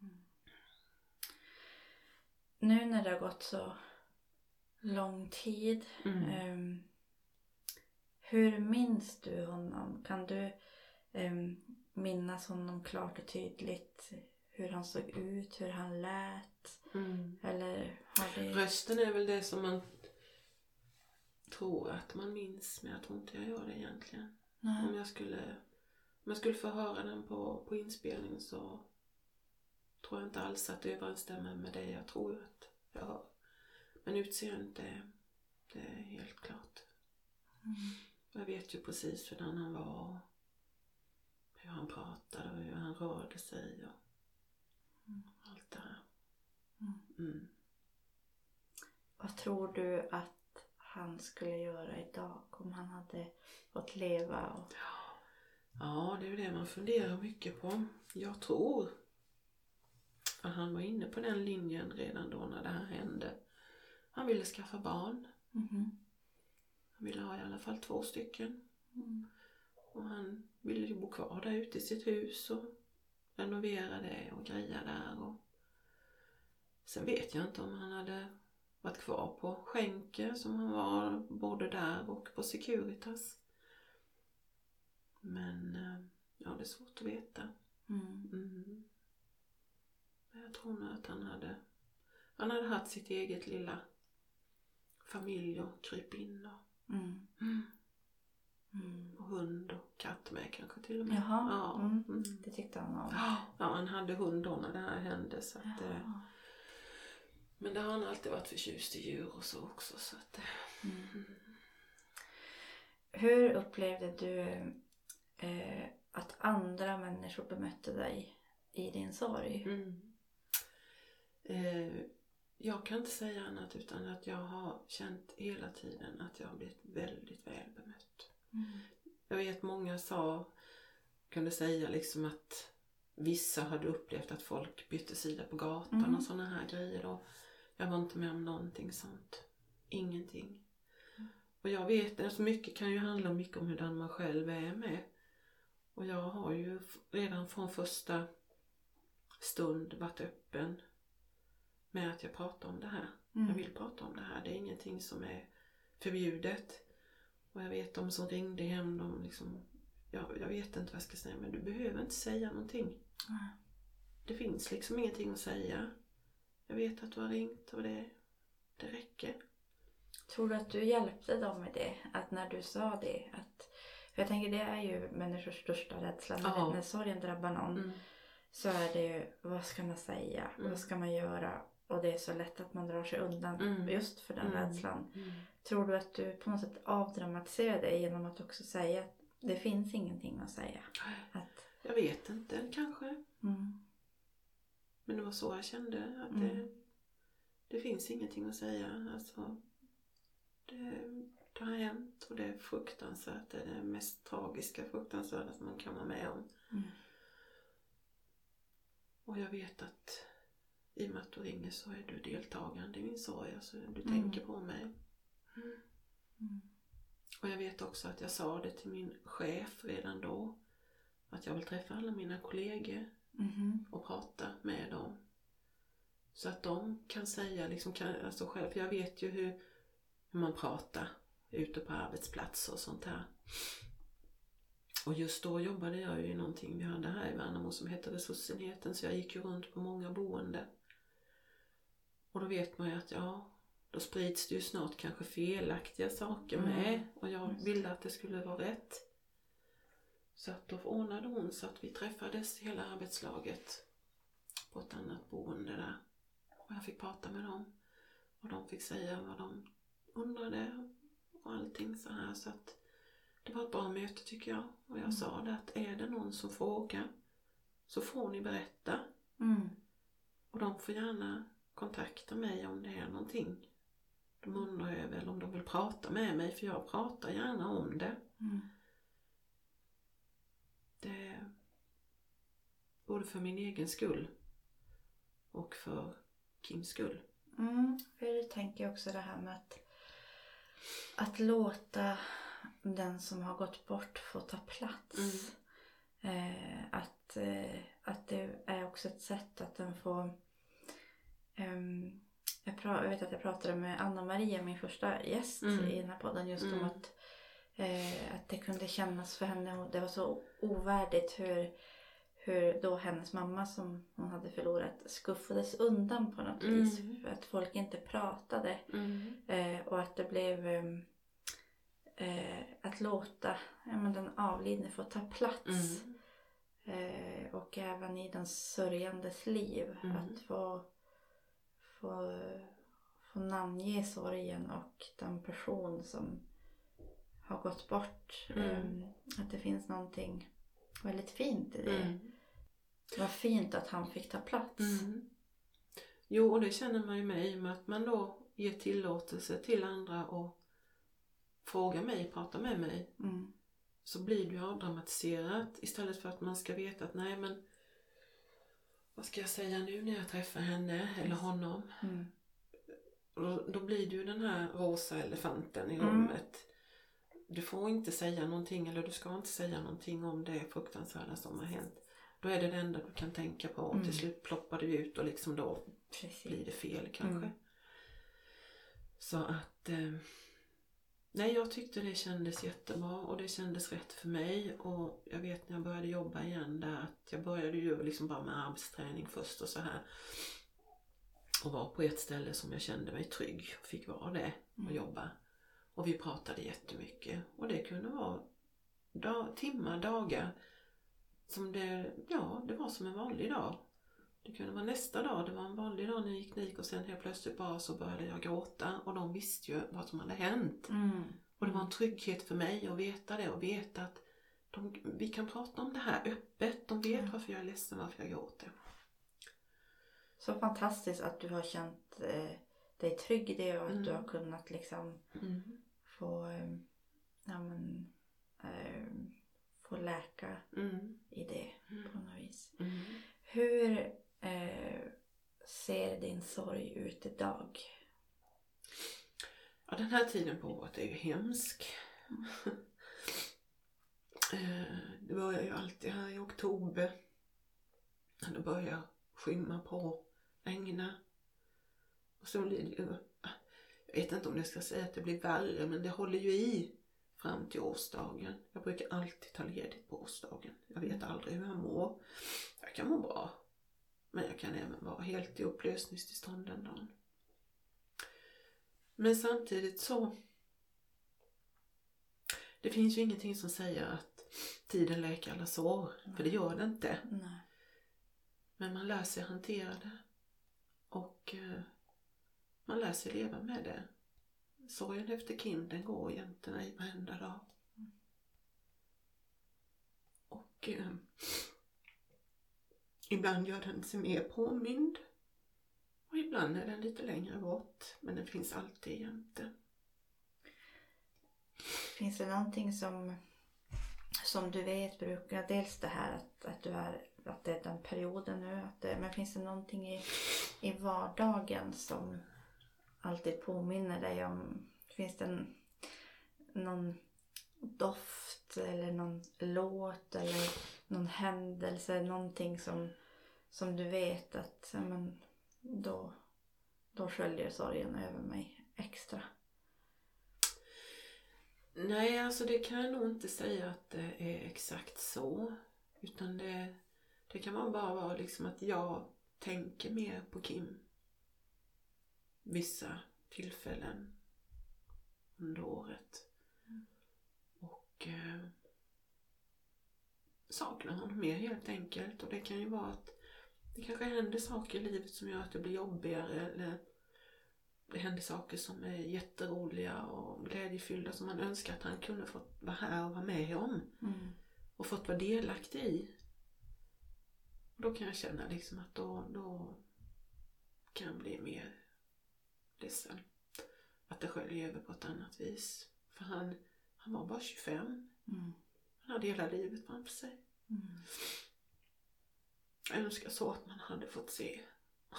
Mm. Nu när det har gått så lång tid. Ehm, hur minns du honom? Kan du ehm, minnas honom klart och tydligt? Hur han såg ut, hur han lät? Mm. Eller har det... Rösten är väl det som man tror att man minns, men jag tror inte jag gör det egentligen. Om Nej. jag skulle, om jag skulle få höra den på, på inspelning så tror jag inte alls att det överensstämmer med det jag tror att jag hör. Men utseendet det, är helt klart. Mm. Jag vet ju precis hur han var. Hur han pratade och hur han rörde sig och. Allt det här. Mm. Mm. Vad tror du att han skulle göra idag om han hade fått leva? Och... Ja, det är det man funderar mycket på. Jag tror att han var inne på den linjen redan då när det här hände. Han ville skaffa barn. Mhm. Han ville ha i alla fall två stycken. Mm. Och han ville ju bo kvar där ute i sitt hus och renovera det och greja där. Och... Sen vet jag inte om han hade varit kvar på Skänke som han var både där och på Securitas. Men eh, ja, det är svårt att veta. Mm. Mm. Men Jag tror nog att han hade, han hade haft sitt eget lilla familj och kryp in och, Mm. Mm. Mm. hund och katt med kanske till och med. Jaha. Ja. Mm. Mm. Det tyckte han om. Ja, han hade hund då när det här hände så att, eh. Men det har han alltid varit förtjust i djur och så också. Så att, Mm. Hur upplevde du eh, att andra människor bemötte dig i din sorg? mm. eh, jag kan inte säga annat utan att jag har känt hela tiden att jag har blivit väldigt väl bemött. Mm. Jag vet många sa, kunde säga liksom att vissa hade upplevt att folk bytte sida på gatan Mm. och sådana här grejer. Och jag var inte med om någonting sånt. Ingenting. Mm. Och jag vet, alltså mycket kan ju handla mycket om hur man själv är med. Och jag har ju redan från första stund varit öppen med att jag pratar om det här. Mm. Jag vill prata om det här. Det är ingenting som är förbjudet. Och jag vet de som ringde hem, de liksom, jag, jag vet inte vad jag ska säga, men du behöver inte säga någonting. Nej. Det finns liksom ingenting att säga. Jag vet att du har ringt och det, det räcker. Tror du att du hjälpte dem med det? Att när du sa det? Att, för jag tänker det är ju människors största rädsla. När, när sorgen drabbar någon Mm. så är det ju vad ska man säga? Mm. Vad ska man göra? Och det är så lätt att man drar sig undan Mm. just för den Mm. rädslan. Mm. Tror du att du på något sätt avdramatiserar det genom att också säga att det finns ingenting att säga? Att, Jag vet inte, kanske. mm, Men det var så jag kände. Att det, Mm. det finns ingenting att säga. Alltså, det, det har hänt och det är fruktansvärt. Det är det mest tragiska, fruktansvärda som man kan vara med om. mm, Och jag vet att i och med att du ringer så är du deltagande i min sorg. Alltså, du Mm. tänker på mig. mm, Och jag vet också att jag sa det till min chef redan då. Att jag vill träffa alla mina kollegor mhm, och prata med dem. Så att de kan säga liksom, kan, alltså själv, för jag vet ju hur, hur man pratar ute på arbetsplatser och sånt här. Och just då jobbade jag ju i någonting vi hade här i Värnamo som hette Resursenheten så jag gick ju runt på många boende. Och då vet man ju att ja, då sprids det ju snart kanske felaktiga saker Mm. med och jag Just. ville att det skulle vara rätt. Så att då ordnade hon så att vi träffades hela arbetslaget på ett annat boende där. Och jag fick prata med dem. Och de fick säga vad de undrade och allting så här. Så att det var ett bra möte tycker jag. Och jag Mm. sa det att är det någon som frågar så får ni berätta. mm, Och de får gärna kontakta mig om det är någonting. De undrar över eller om de vill prata med mig för jag pratar gärna om det. mm, det både för min egen skull och för Kims skull. mm. För jag tänker också det här med att, att låta den som har gått bort få ta plats. Eh, att, eh, att det är också ett sätt att den får... ehm, jag, pra- jag vet att jag pratade med Anna-Maria, min första gäst Mm. i den här podden, just om Mm. att, eh, att det kunde kännas för henne, och det var så ovärdigt hur, hur då hennes mamma som hon hade förlorat skuffades undan på något Mm. vis. För att folk inte pratade. Eh, och att det blev ehm, eh, att låta ja, men den avlidne få ta plats. Mm. Eh, och även i den sörjandes liv. Mm. Att få, få, få namnge sorgen och den person som har gått bort. Mm. Eh, att det finns någonting väldigt fint i det. Mm. Det var fint att han fick ta plats. Mm. Jo, och det känner man ju med i och med att man då ger tillåtelse till andra och frågar mig, pratar med mig. Mm. Så blir det ju avdramatiserat istället för att man ska veta att nej men vad ska jag säga nu när jag träffar henne eller honom? Mm. Då, då blir ju den här rosa elefanten i Mm. rummet. Du får inte säga någonting eller du ska inte säga någonting om det fruktansvärda som har hänt. Då är det det enda du kan tänka på och Mm. till slut ploppar det ut och liksom då Precis. blir det fel kanske. Mm. Så att eh, Nej jag tyckte det kändes jättebra och det kändes rätt för mig och jag vet när jag började jobba igen där att jag började ju liksom bara med arbetsträning först och så här. Och var på ett ställe som jag kände mig trygg och fick vara det och Mm. jobba. Och vi pratade jättemycket och det kunde vara dag, timmar, dagar som det, ja det var som en vanlig dag. Det kunde vara nästa dag, det var en vanlig dag när jag gick NIK och sen helt plötsligt bara så började jag gråta och de visste ju vad som hade hänt. Mm. Och det var en trygghet för mig att veta det och veta att de, vi kan prata om det här öppet. De vet Ja. varför jag är ledsen, varför jag gråter. Så fantastiskt att du har känt eh, dig trygg i det och att Mm. du har kunnat liksom Mm. få, eh, ja, men, eh, få läka Mm. i det Mm. på något vis. Mm. Hur eh, ser din sorg ut idag? Ja, den här tiden på året är ju hemsk. Eh, det börjar ju alltid här i oktober. När det börjar skymma på, regna. Och så blir det ju, jag vet inte om jag ska säga att det blir värre, men det håller ju i fram till årsdagen. Jag brukar alltid ta ledigt på årsdagen. Jag vet aldrig hur jag mår. Jag kan må bra, men jag kan även vara helt i upplösningstillstånd den dagen. Men samtidigt så det finns ju ingenting som säger att tiden läker alla sår, för det gör det inte. Nej. Men man lär sig hantera det. Och eh, man lär sig leva med det. Sorgen efter Kim, den går jämte mig varenda dag. Och eh, ibland gör den sig mer påmind. Och ibland är den lite längre bort. Men den finns alltid jämte. Finns det någonting som, som du vet brukar, dels det här att, att, du är, att det är den perioden nu, att det, men finns det någonting i, i vardagen som alltid påminner dig om, finns det en, någon doft eller någon låt eller någon händelse, någonting som, som du vet att men, då, då sköljer sorgen över mig extra. Nej, alltså det kan jag nog inte säga att det är exakt så. Utan det, det kan man bara vara liksom att jag tänker mer på Kim. Vissa tillfällen under året. Och eh, saknar honom mer helt enkelt. Och det kan ju vara att det kanske händer saker i livet som gör att det blir jobbigare eller det händer saker som är jätteroliga och glädjefyllda som man önskar att han kunde fått vara här och vara med om Mm. och fått vara delaktig i. Och då kan jag känna liksom att då, då kan jag bli mer ledsen. Att det sköljer över på ett annat vis. För han, han var bara 25. Mm. Han hade hela livet framför sig. Mm. Jag önskar så att man hade fått se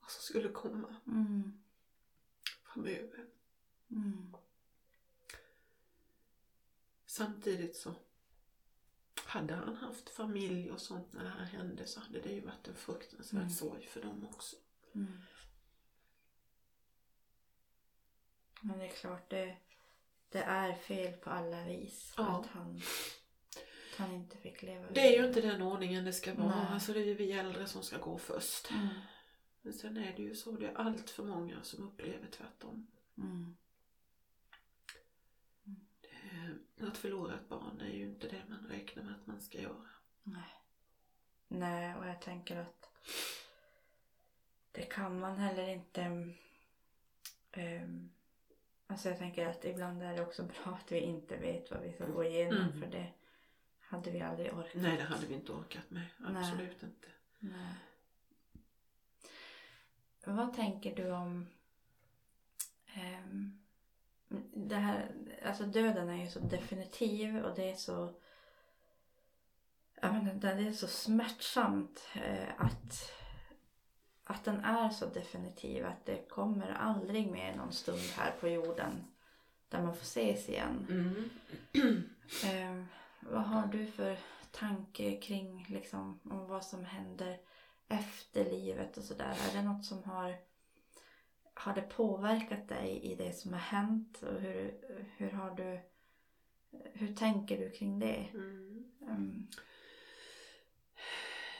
vad som skulle komma Mm. framöver. Mm. Samtidigt så hade han haft familj och sånt när det här hände så hade det ju varit en fruktansvärd Mm. sorg för dem också. Mm. Men det är klart, det, det är fel på alla vis Ja. att, han, han inte fick leva Det är ju inte den ordningen det ska vara. Nej. Alltså det är ju vi äldre som ska gå först. Mm. Men sen är det ju så, det är allt för många som upplever tvärtom. Mm. Eh, Att förlora ett barn är ju inte det man räknar med att man ska göra. Nej. Nej, och jag tänker att det kan man heller inte... Um, alltså jag tänker att ibland är det också bra att vi inte vet vad vi ska gå igenom Mm. för det hade vi aldrig orkat. Nej, det hade vi inte orkat med. Nej. Absolut inte. Nej. Vad tänker du om ehm, det här, alltså döden är ju så definitiv och det är så jag inte, det är så smärtsamt eh, att, att den är så definitiv att det kommer aldrig mer någon stund här på jorden där man får ses igen. Mm. Vad har du för tanke kring liksom, om vad som händer efter livet och sådär? Är det något som har, har det påverkat dig i det som har hänt? Och hur, hur har du hur tänker du kring det? Mm.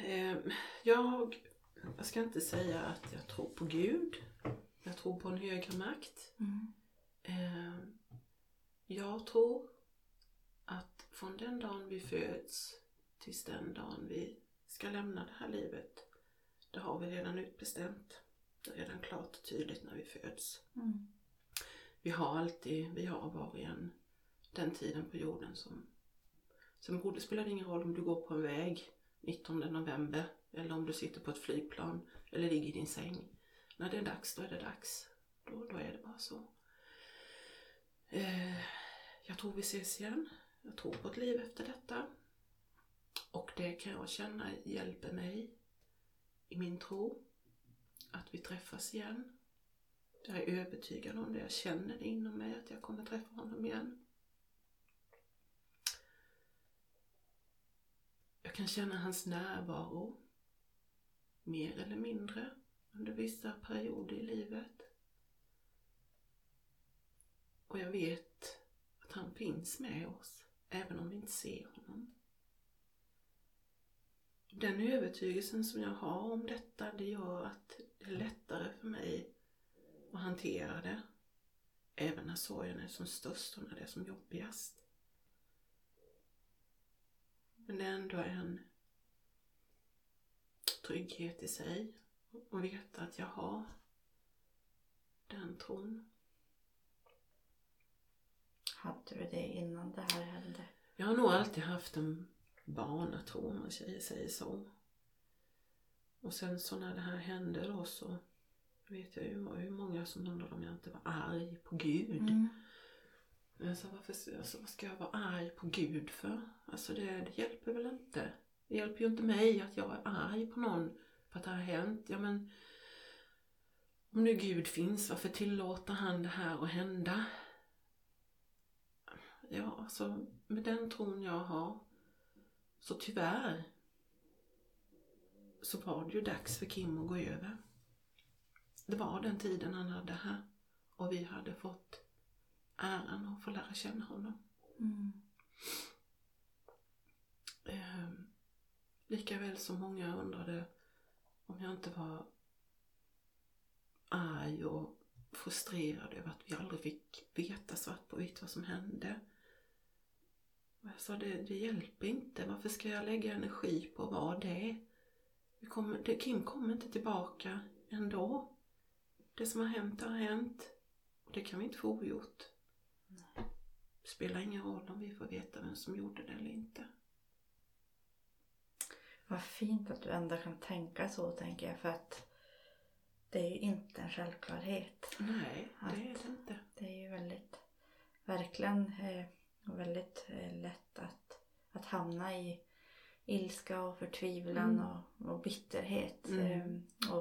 Eh, jag, jag ska inte säga att jag tror på Gud. Jag tror på en högre makt. Mm. Eh, jag tror från den dagen vi föds tills den dagen vi ska lämna det här livet Det har vi redan utbestämt. Det är redan klart och tydligt när vi föds. Mm. Vi har alltid, vi har var och en den tiden på jorden som Sen det spelar ingen roll om du går på en väg 19 november eller om du sitter på ett flygplan eller ligger i din säng. När det är dags, då är det dags. Då, då är det bara så. Eh, jag tror vi ses igen. Jag tror på ett liv efter detta. Och det kan jag känna hjälper mig i min tro. Att vi träffas igen. Jag är övertygad om det. Jag känner det inom mig att jag kommer träffa honom igen. Jag kan känna hans närvaro. Mer eller mindre under vissa perioder i livet. Och jag vet att han finns med oss, även om vi inte ser honom. Den övertygelsen som jag har om detta, det gör att det är lättare för mig att hantera det. Även när sorgen är som störst och när det är som jobbigast. Men det är ändå en trygghet i sig och veta att jag har den tron. Hade du det innan det här hände? Jag har nog alltid haft en barnatro om man säger så. Och sen så när det här hände då så vet jag ju hur många som undrade om jag inte var arg på Gud. Mm. Men så varför alltså, vad ska jag vara arg på Gud för? Alltså det, det hjälper väl inte. Det hjälper ju inte mig att jag är arg på någon för att det har hänt. Ja men om nu Gud finns, varför tillåter han det här att hända? Ja, alltså med den tron jag har så tyvärr så var det ju dags för Kim att gå över. Det var den tiden han hade här och vi hade fått äran att få lära känna honom. Mm. Eh, Likaväl som många undrade om jag inte var arg och frustrerad över att vi aldrig fick veta svart på vitt vad som hände. Och jag sa, det, det hjälper inte. Varför ska jag lägga energi på vad det är? Kommer, det, Kim kommer inte tillbaka ändå. Det som har hänt har hänt. Och det kan vi inte få ogjort. Det spelar ingen roll om vi får veta vem som gjorde det eller inte. Vad fint att du ändå kan tänka så tänker jag för att det är ju inte en självklarhet. Nej, det är det inte. Det är ju väldigt, verkligen eh, väldigt eh, lätt att, att hamna i ilska och förtvivlan Mm. och, och bitterhet. Mm. Eh, och,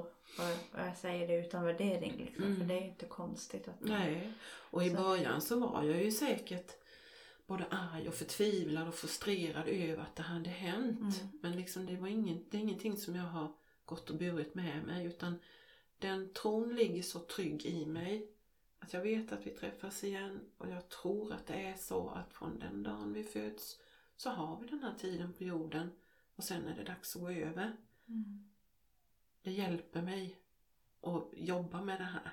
och jag säger det utan värdering liksom, Mm. för det är ju inte konstigt att Nej, och i Så- början så var jag ju säkert både arg och förtvivlad och frustrerad över att det hade hänt. Mm. Men liksom det var ingen, det är ingenting som jag har gått och burit med mig utan den tron ligger så trygg i mig att jag vet att vi träffas igen och jag tror att det är så att från den dagen vi föds så har vi den här tiden på jorden och sen är det dags att gå över. Mm. Det hjälper mig att jobba med det här.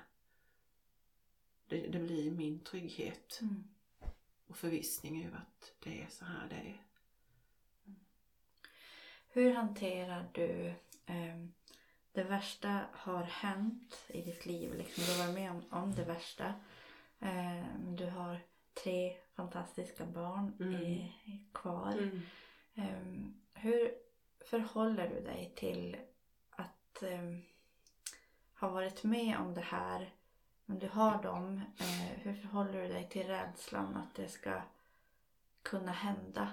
Det, det blir min trygghet Mm. och förvissning över att det är så här det är. Hur hanterar du ehm, det värsta har hänt i ditt liv? Liksom, du har varit med om, om det värsta. Ehm, du har tre fantastiska barn Mm. i, kvar. Ehm, hur förhåller du dig till att ehm, ha varit med om det här men du har dem. Eh, hur förhåller du dig till rädslan att det ska kunna hända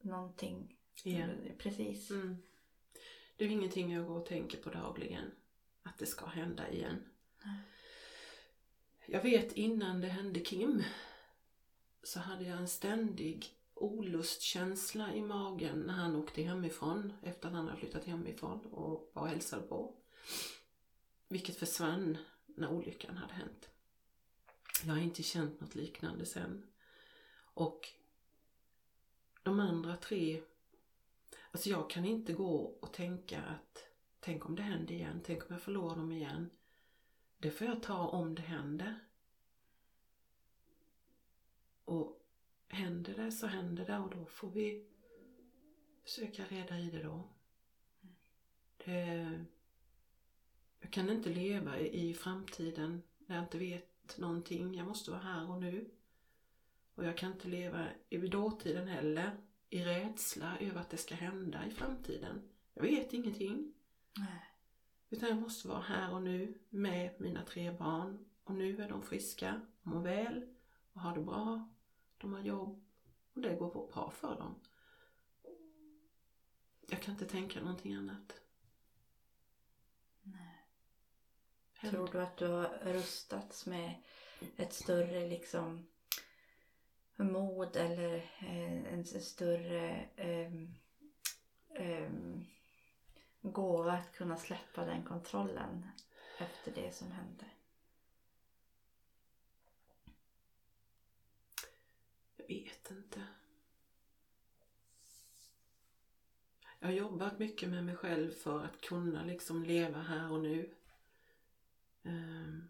någonting? Igen. Precis. Mm. Det är ju ingenting jag går och tänker på dagligen. Att det ska hända igen. Nej. Jag vet innan det hände Kim så hade jag en ständig olustkänsla i magen när han åkte hemifrån efter att han hade flyttat hemifrån och var och hälsade på. Vilket försvann när olyckan hade hänt. Jag har inte känt något liknande sen. Och de andra tre Alltså jag kan inte gå och tänka att tänk om det händer igen, tänk om jag förlorar dem igen. Det får jag ta om det händer. Och händer det så händer det och då får vi försöka reda i det då. Det, Jag kan inte leva i i framtiden när jag inte vet någonting. Jag måste vara här och nu. Och jag kan inte leva i dåtiden heller i rädsla över att det ska hända i framtiden. Jag vet ingenting. Nej. Utan jag måste vara här och nu med mina tre barn. Och nu är de friska, mår väl och har det bra. De har jobb och det går bra för dem. Jag kan inte tänka någonting annat. Nej. Tror du att du har rustats med ett större liksom mod eller eh, en större um, um, gåva att kunna släppa den kontrollen efter det som hände? Jag vet inte. Jag har jobbat mycket med mig själv för att kunna liksom leva här och nu. Um.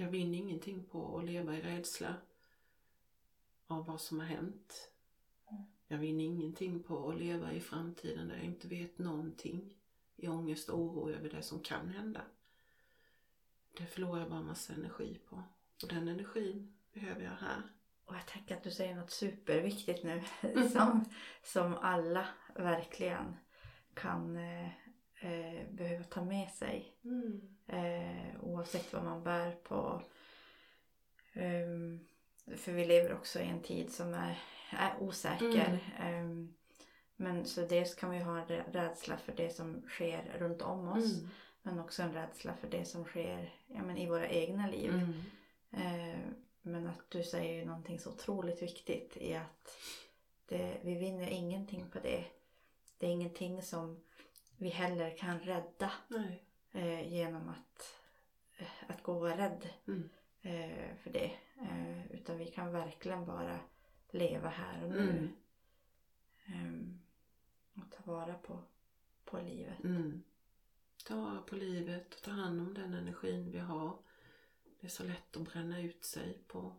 Jag vinner ingenting på att leva i rädsla av vad som har hänt. Mm. Jag vinner ingenting på att leva i framtiden där jag inte vet någonting. I ångest och oro över det som kan hända. Det förlorar jag bara massa energi på. Och den energin behöver jag här. Och jag tänker att du säger något superviktigt nu som, som alla verkligen kan eh, eh, behöva ta med sig. Eh, oavsett vad man bär på. Ehm, för vi lever också i en tid som är, är osäker. Ehm, men så dels kan vi ha en rä- rädsla för det som sker runt om oss. Mm. Men också en rädsla för det som sker ja, men i våra egna liv. Mm. Eh, men att du säger ju någonting så otroligt viktigt i att det, vi vinner ingenting på det. Det är ingenting som vi heller kan rädda eh, genom att, eh, att gå och vara rädd Mm. eh, för det. Eh, utan vi kan verkligen bara leva här och nu. Mm. Ehm, och ta vara på, på livet. Mm. Ta vara på livet och ta hand om den energin vi har. Det är så lätt att bränna ut sig på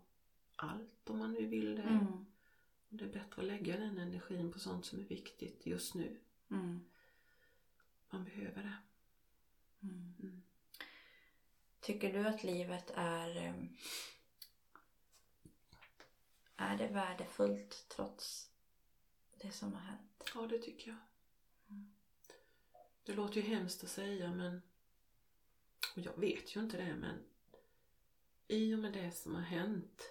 allt om man nu vill det. Mm. Det är bättre att lägga den energin på sånt som är viktigt just nu. Mm. Man behöver det. Mm. Mm. Tycker du att livet är ehm, Är det värdefullt trots det som har hänt? Ja, det tycker jag. Mm. Det låter ju hemskt att säga men och jag vet ju inte det men i och med det som har hänt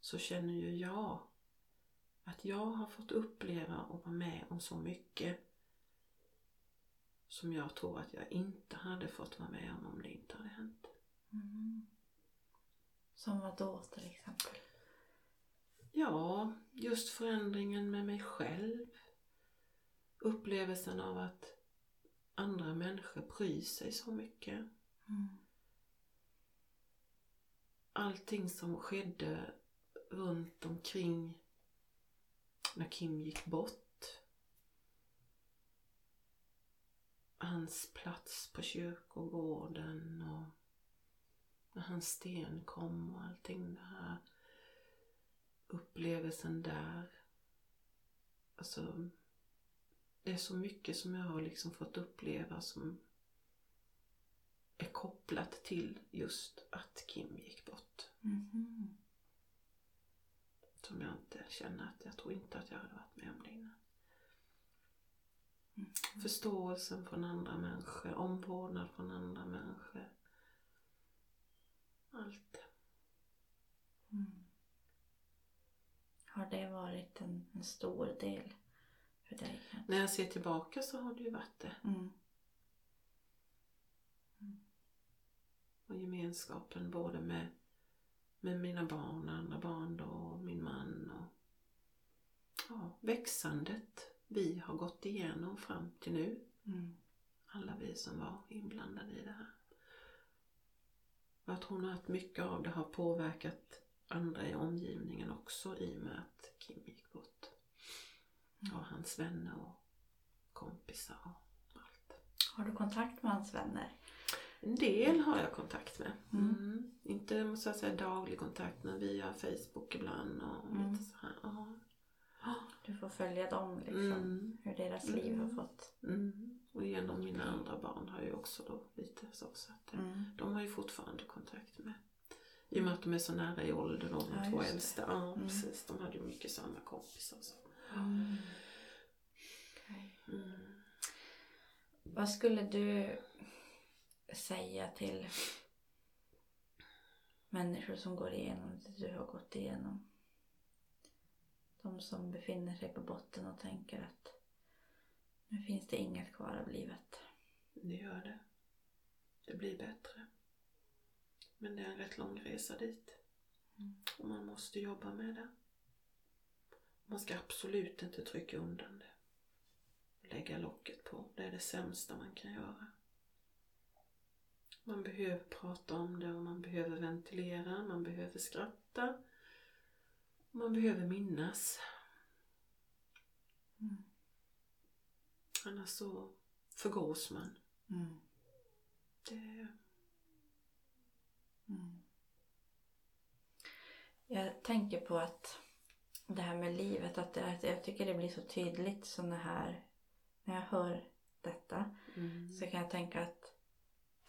så känner ju jag att jag har fått uppleva och vara med om så mycket som jag tror att jag inte hade fått vara med om om det inte hade hänt. Mm. Som vad då till exempel? Ja, just förändringen med mig själv. Upplevelsen av att andra människor bryr sig så mycket. Mm. Allting som skedde runt omkring när Kim gick bort. Hans plats på kyrkogården och när hans sten kom och allting det här. Upplevelsen där. Alltså, det är så mycket som jag har liksom fått uppleva som är kopplat till just att Kim gick bort. Mhm. Som jag inte känner att, jag tror inte att jag hade varit med om det innan. Mm. Förståelsen från andra människor, omvårdnad från andra människor. Allt. Mm. Har det varit en, en stor del för dig? När jag ser tillbaka så har det ju varit det. Mm. Och gemenskapen både med, med mina barn, andra barn då, och min man och ja, växandet vi har gått igenom fram till nu. Mm. Alla vi som var inblandade i det här. Och jag tror nog att mycket av det har påverkat andra i omgivningen också i och med att Kim gick bort. Mm. Och hans vänner och kompisar och allt. Har du kontakt med hans vänner? En del har jag kontakt med. Mm. Mm. Inte måste jag säga daglig kontakt men via Facebook ibland och Mm. lite så. Får följa dem liksom. Mm. Hur deras liv har Mm. fått. Mm. Och genom mina andra barn har ju också då lite så. så att, eh, Mm. De har ju fortfarande kontakt med. I och med att de är så nära i ålder de Ja, två äldsta. Ja precis, de hade ju mycket samma kompisar. Så. Mm. Vad skulle du säga till människor som går igenom det du har gått igenom? De som befinner sig på botten och tänker att nu finns det inget kvar av livet. Det gör det. Det blir bättre. Men det är en rätt lång resa dit. Mm. Och man måste jobba med det. Man ska absolut inte trycka undan det. Lägga locket på. Det är det sämsta man kan göra. Man behöver prata om det och man behöver ventilera. Man behöver skratta. Man behöver minnas. Mm. Annars så förgås man. Mm. Det... Mm. Jag tänker på att det här med livet, att det, att jag tycker det blir så tydligt såna här, när jag hör detta Mm. så kan jag tänka att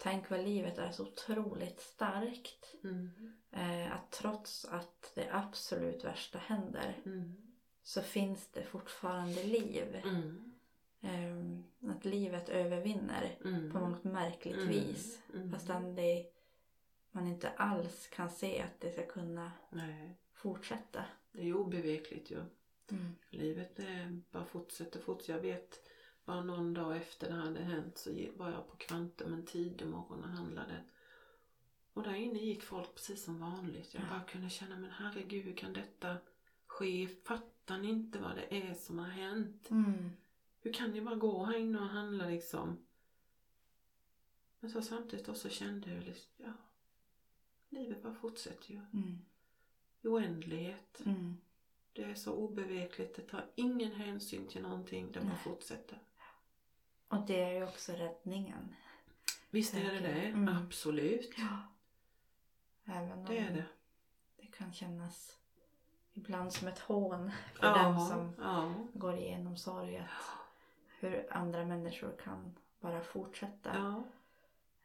tänk vad livet är så otroligt starkt. Mm. Eh, att trots att det absolut värsta händer Mm. så finns det fortfarande liv. Mm. Eh, att livet övervinner Mm. på något märkligt Mm. vis. Mm. Fastän det, man inte alls kan se att det ska kunna Nej, fortsätta. det är obevekligt ju. Mm. Livet är bara fortsätter fortsätter. Jag vet bara någon dag efter det hade hänt så var jag på Kvantum en tidig morgon och handlade. Och där inne gick folk precis som vanligt. Jag Ja. bara kunde känna, men herregud hur kan detta ske? Fattar ni inte vad det är som har hänt? Mm. Hur kan ni bara gå här inne och handla liksom? Men så samtidigt också kände jag liksom, ja, livet bara fortsätter ju. Mm. I oändlighet. Mm. Det är så obevekligt, det tar ingen hänsyn till någonting, det bara fortsätter. Och det är ju också räddningen. Visst är det det, Mm. absolut. Ja. Även om Det är det. det kan kännas ibland som ett hån för Ja, den som ja. går igenom sorg. Att hur andra människor kan bara fortsätta. ja.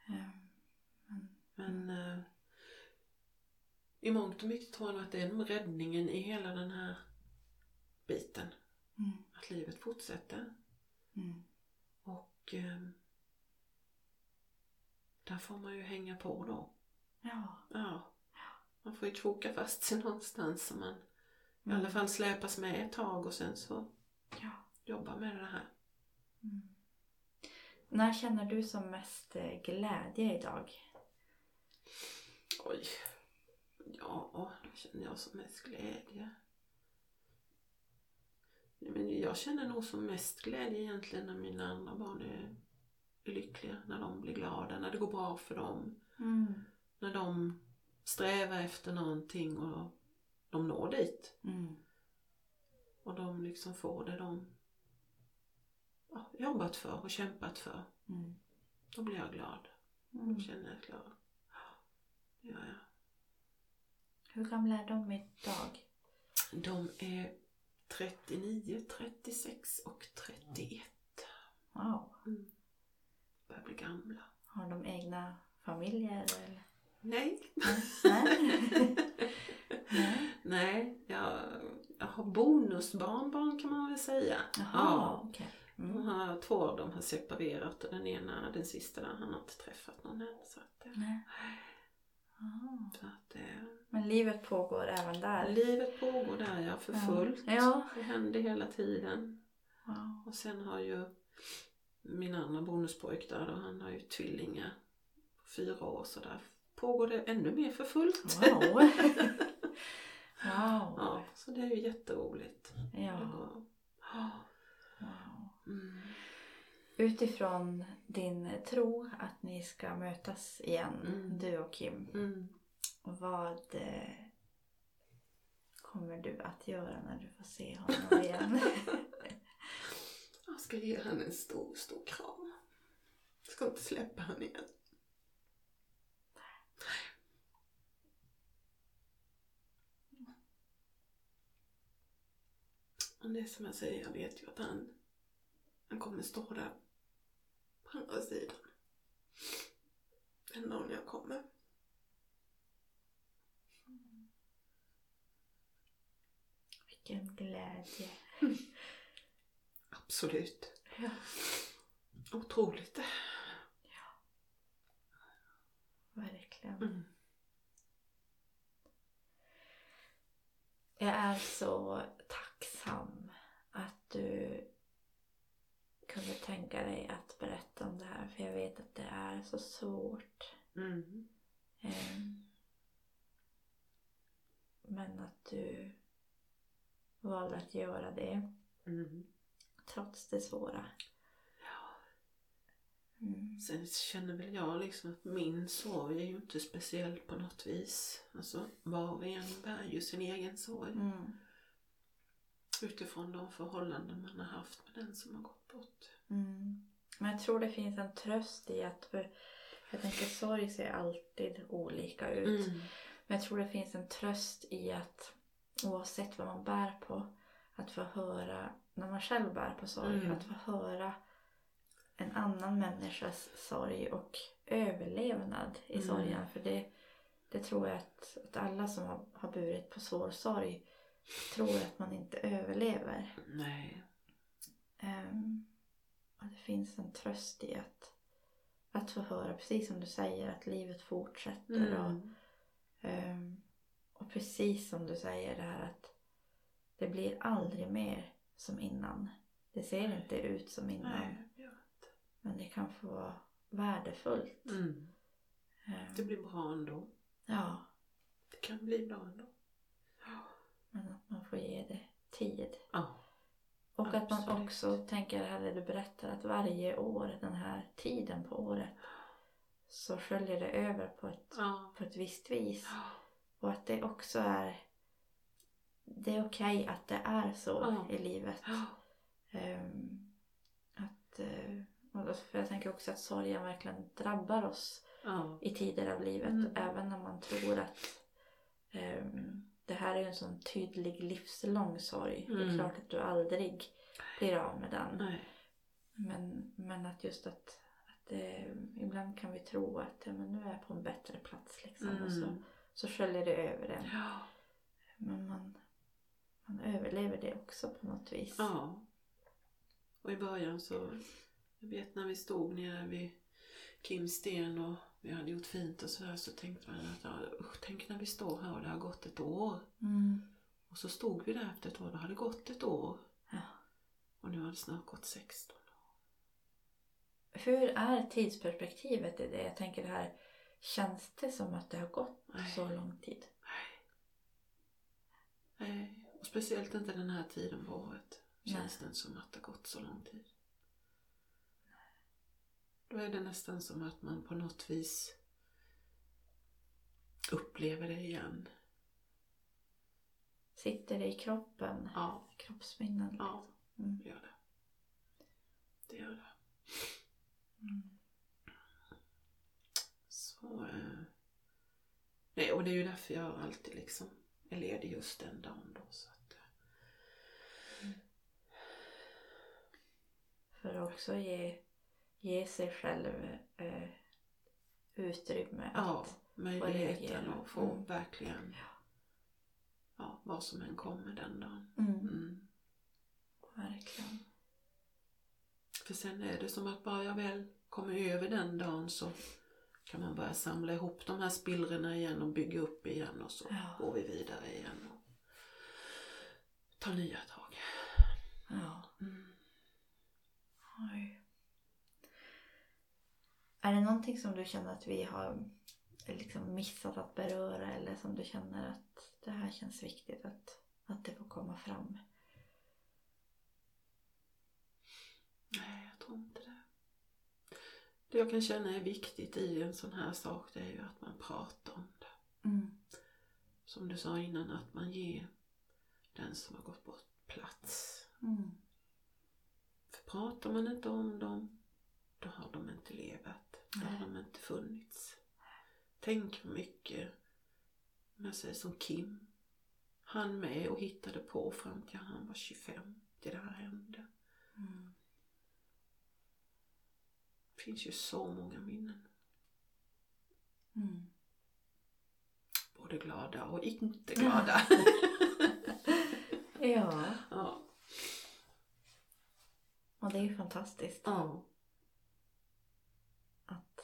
Eh, Men eh, i mångt och mycket tror jag att det är räddningen i hela den här biten. Mm. Att livet fortsätter. Mm. Och eh, där får man ju hänga på då. Ja. Ja. Man får ju kroka fast sig någonstans så man i Mm. alla fall släpas med ett tag och sen så Ja. jobba med det här. Mm. När känner du som mest eh, glädje idag? Oj. Ja, vad känner jag som mest glädje? Men jag känner nog som mest glädje egentligen när mina andra barn är, är lyckliga. När de blir glada, när det går bra för dem. Mm. När de strävar efter någonting och de når dit. Mm. Och de liksom får det de ja, jobbat för och kämpat för. Mm. Då blir jag glad. Mm. Då känner jag glad. Ja, det gör jag. Hur gamla är de idag? De är 39, 36 och 31. Wow. Mm. Börjar bli gamla. Har de egna familjer? Eller? Nej. Nej. Nej. Nej, jag, jag har bonusbarnbarn kan man väl säga. Jaha. Ja. Mm. har, två av dem har separerat och den ena, den sista där, han har inte träffat någon än. Så att, Nej. Så att, eh, Men livet pågår även där? livet pågår där ja, för fullt. Ja. Det händer hela tiden. Wow. Och sen har ju min andra bonuspojk där då, han har ju tvillingar på fyra år så där pågår det ännu mer för fullt. Wow. wow. Ja, så det är ju jätteroligt. Ja. Wow. Mm. Utifrån din tro att ni ska mötas igen, Mm. du och Kim. Mm. Vad eh, kommer du att göra när du får se honom igen? Jag ska ge henne en stor, stor kram. Jag ska inte släppa henne igen. Men det är som jag säger, jag vet ju att han, han kommer stå där andra sidan. Den dagen jag kommer. Vilken glädje. Absolut. Ja. Otroligt. Verkligen. Mm. Jag är så tacksam att du kunde tänka dig att berätta om det här. För jag vet att det är så svårt. Mm. Ehm, Men att du valde att göra det Mm. trots det svåra. Mm. Sen känner väl jag liksom att min sorg är ju inte speciell på något vis. Alltså var och en bär ju sin egen sorg. Mm. Utifrån de förhållanden man har haft med den som har gått bort. Mm. Men jag tror det finns en tröst i att, för jag tänker sorg ser alltid olika ut. Mm. Men jag tror det finns en tröst i att oavsett vad man bär på, att få höra, när man själv bär på sorg, Mm. att få höra en annan människas sorg och överlevnad i Mm. sorgen. För det, det tror jag att, att alla som har, har burit på svår sorg tror att man inte överlever. Nej. Ehm, och det finns en tröst i att, att få höra, precis som du säger, att livet fortsätter. Och, Mm. ehm, och precis som du säger det här att det blir aldrig mer som innan. Det ser inte ut som innan. Nej, jag vet. Men det kan få vara värdefullt. Mm. Ehm, Det blir bra ändå. Ja, Det kan bli bra ändå. Men att man får ge det tid. Ja. Och att man Absolut. också tänker här det du berättar att varje år, den här tiden på året så sköljer det över på ett, Ja. på ett visst vis. Och att det också är det är okej att det är så Ja. i livet. Ja. Ehm, att, eh, för jag tänker också att sorgen verkligen drabbar oss Ja. i tider av livet. Mm. Även när man tror att ehm, det här är en sån tydlig livslång sorg. Det är Mm. klart att du aldrig blir av med den. Nej. Men, men att just att, att det, ibland kan vi tro att ja, men nu är jag på en bättre plats liksom. Och så, Mm. så sköljer det över en. Ja. Men man, man överlever det också på något vis. Ja. Och i början så, jag vet när vi stod nere vid Kimsten och vi hade gjort fint och sådär så tänkte man att usch, tänk när vi står här och det har gått ett år. Mm. Och så stod vi där efter ett år, det hade gått ett år. Ja. Och nu har det snart gått 16 år. Hur är tidsperspektivet i det? Jag tänker det här, känns det som att det har gått Nej. så lång tid? Nej, och speciellt inte den här tiden på året. Känns Nej. det som att det har gått så lång tid. Då är det nästan som att man på något vis upplever det igen. Sitter det i kroppen? Ja, Kroppsminnen? liksom. ja, Mm. det gör det. Det gör det. Mm. Så, eh, nej, och det är ju därför jag alltid liksom är ledig just den dagen då. Så att, eh, För att också ge, ge sig själv eh, utrymme ja, att... möjligheten att få Mm. verkligen, ja, vad som än kommer den dagen. Mm. Mm. Verkligen. För sen är det som att bara jag väl kommer över den dagen så kan man börja samla ihop de här spillrorna igen och bygga upp igen och så Ja. går vi vidare igen och tar nya tag. Ja. Mm. Oj. Är det någonting som du känner att vi har liksom missat att beröra eller som du känner att det här känns viktigt att, att det får komma fram? Nej, jag tror inte det. Det jag kan känna är viktigt i en sån här sak det är ju att man pratar om det. Mm. Som du sa innan, att man ger den som har gått bort plats. Mm. För pratar man inte om dem, då har de inte levat. Nej. de inte funnits. Tänk hur mycket, om jag säger som Kim, han med och hittade på fram till han var 25, till det här hände. Mm. finns ju så många minnen. Mm. Både glada och inte glada. Ja, ja. och det är ju fantastiskt ja. att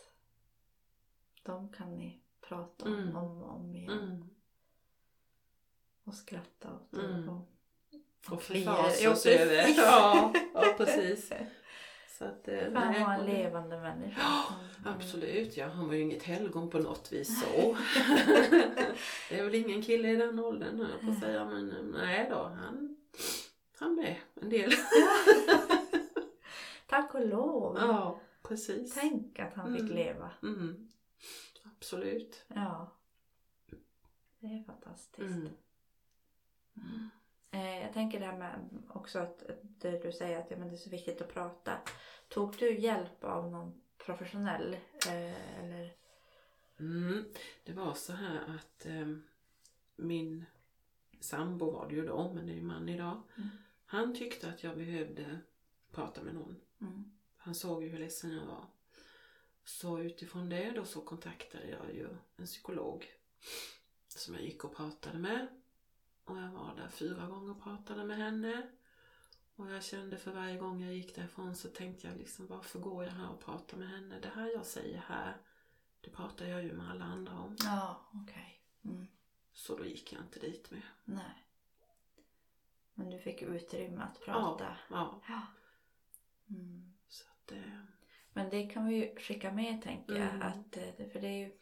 de kan ni prata om Mm. om och om igen. Mm. Och skratta åt Mm. och, Och kliar. förfasa Ja, oss över. precis. Ja, ja, precis. Så att, eh, han var en levande människa. Ja, Mm. Absolut, ja. Han var ju inget helgon på något vis så. det är väl ingen kille i den åldern höll jag på att säga. Men eh, nej då, han, han med en del. Tack och lov. ja, precis. Tänk att han fick Mm. leva. Mm. Absolut. Ja. Det är fantastiskt. Mm. Eh, jag tänker det här med också att, det du säger att ja, men det är så viktigt att prata. Tog du hjälp av någon professionell? Eh, eller? Mm. Det var så här att eh, min sambo var det ju då, men det är ju man idag. Mm. Han tyckte att jag behövde prata med någon. Mm. Han såg ju hur ledsen jag var. Så utifrån det då så kontaktade jag ju en psykolog som jag gick och pratade med. Och jag var där fyra gånger och pratade med henne. Och jag kände för varje gång jag gick därifrån så tänkte jag liksom varför går jag här och pratar med henne? Det här jag säger här, det pratar jag ju med alla andra om. Ja, okej. Mm. Så då gick jag inte dit mer. Nej. Men du fick utrymme att prata. Ja, Ja. Mm. så att eh, Men det kan vi ju skicka med tänker jag. Mm. Att, eh, för det är ju,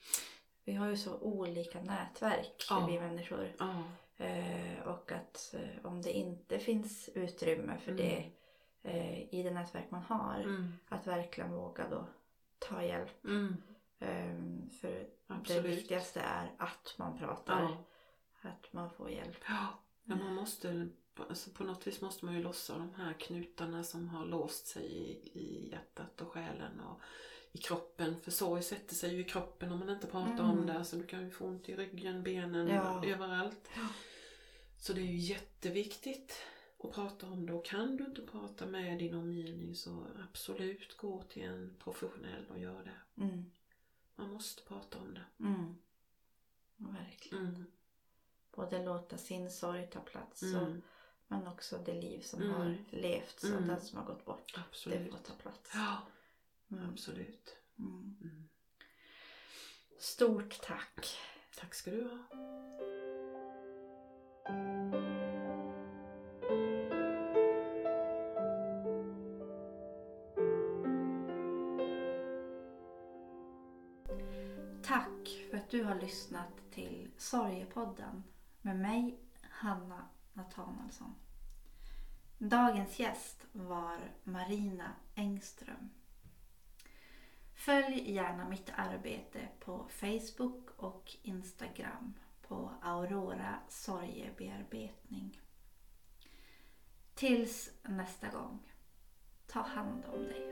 vi har ju så olika nätverk Ja. vi människor. ja, Eh, och att eh, om det inte finns utrymme för Mm. det eh, i det nätverk man har. mm, Att verkligen våga då ta hjälp. Eh, för det absolut. viktigaste är att man pratar. Ja. Att man får hjälp. Ja, men man måste, alltså på något vis måste man ju lossa de här knutarna som har låst sig i, i hjärtat och själen och i kroppen. För sorg sätter sig ju i kroppen om man inte pratar Mm. om det. Så du kan ju få ont i ryggen, benen, Ja. överallt. Ja. Så det är ju jätteviktigt att prata om det. Och kan du inte prata med din omgivning så absolut gå till en professionell och gör det. Mm. Man måste prata om det. Mm. Verkligen. Mm. Både låta sin sorg ta plats och, Mm. Men också det liv som Mm. har levt. Så Mm. den som har gått bort. Det Absolut. får ta plats. Ja, Mm. absolut. Mm. Mm. Stort tack. Tack ska du ha. Tack för att du har lyssnat till Sorgepodden med mig, Hanna Nathanaelsson. Dagens gäst var Marina Engström. Följ gärna mitt arbete på Facebook och Instagram på Aurora Sorgebearbetning. Tills nästa gång, ta hand om dig.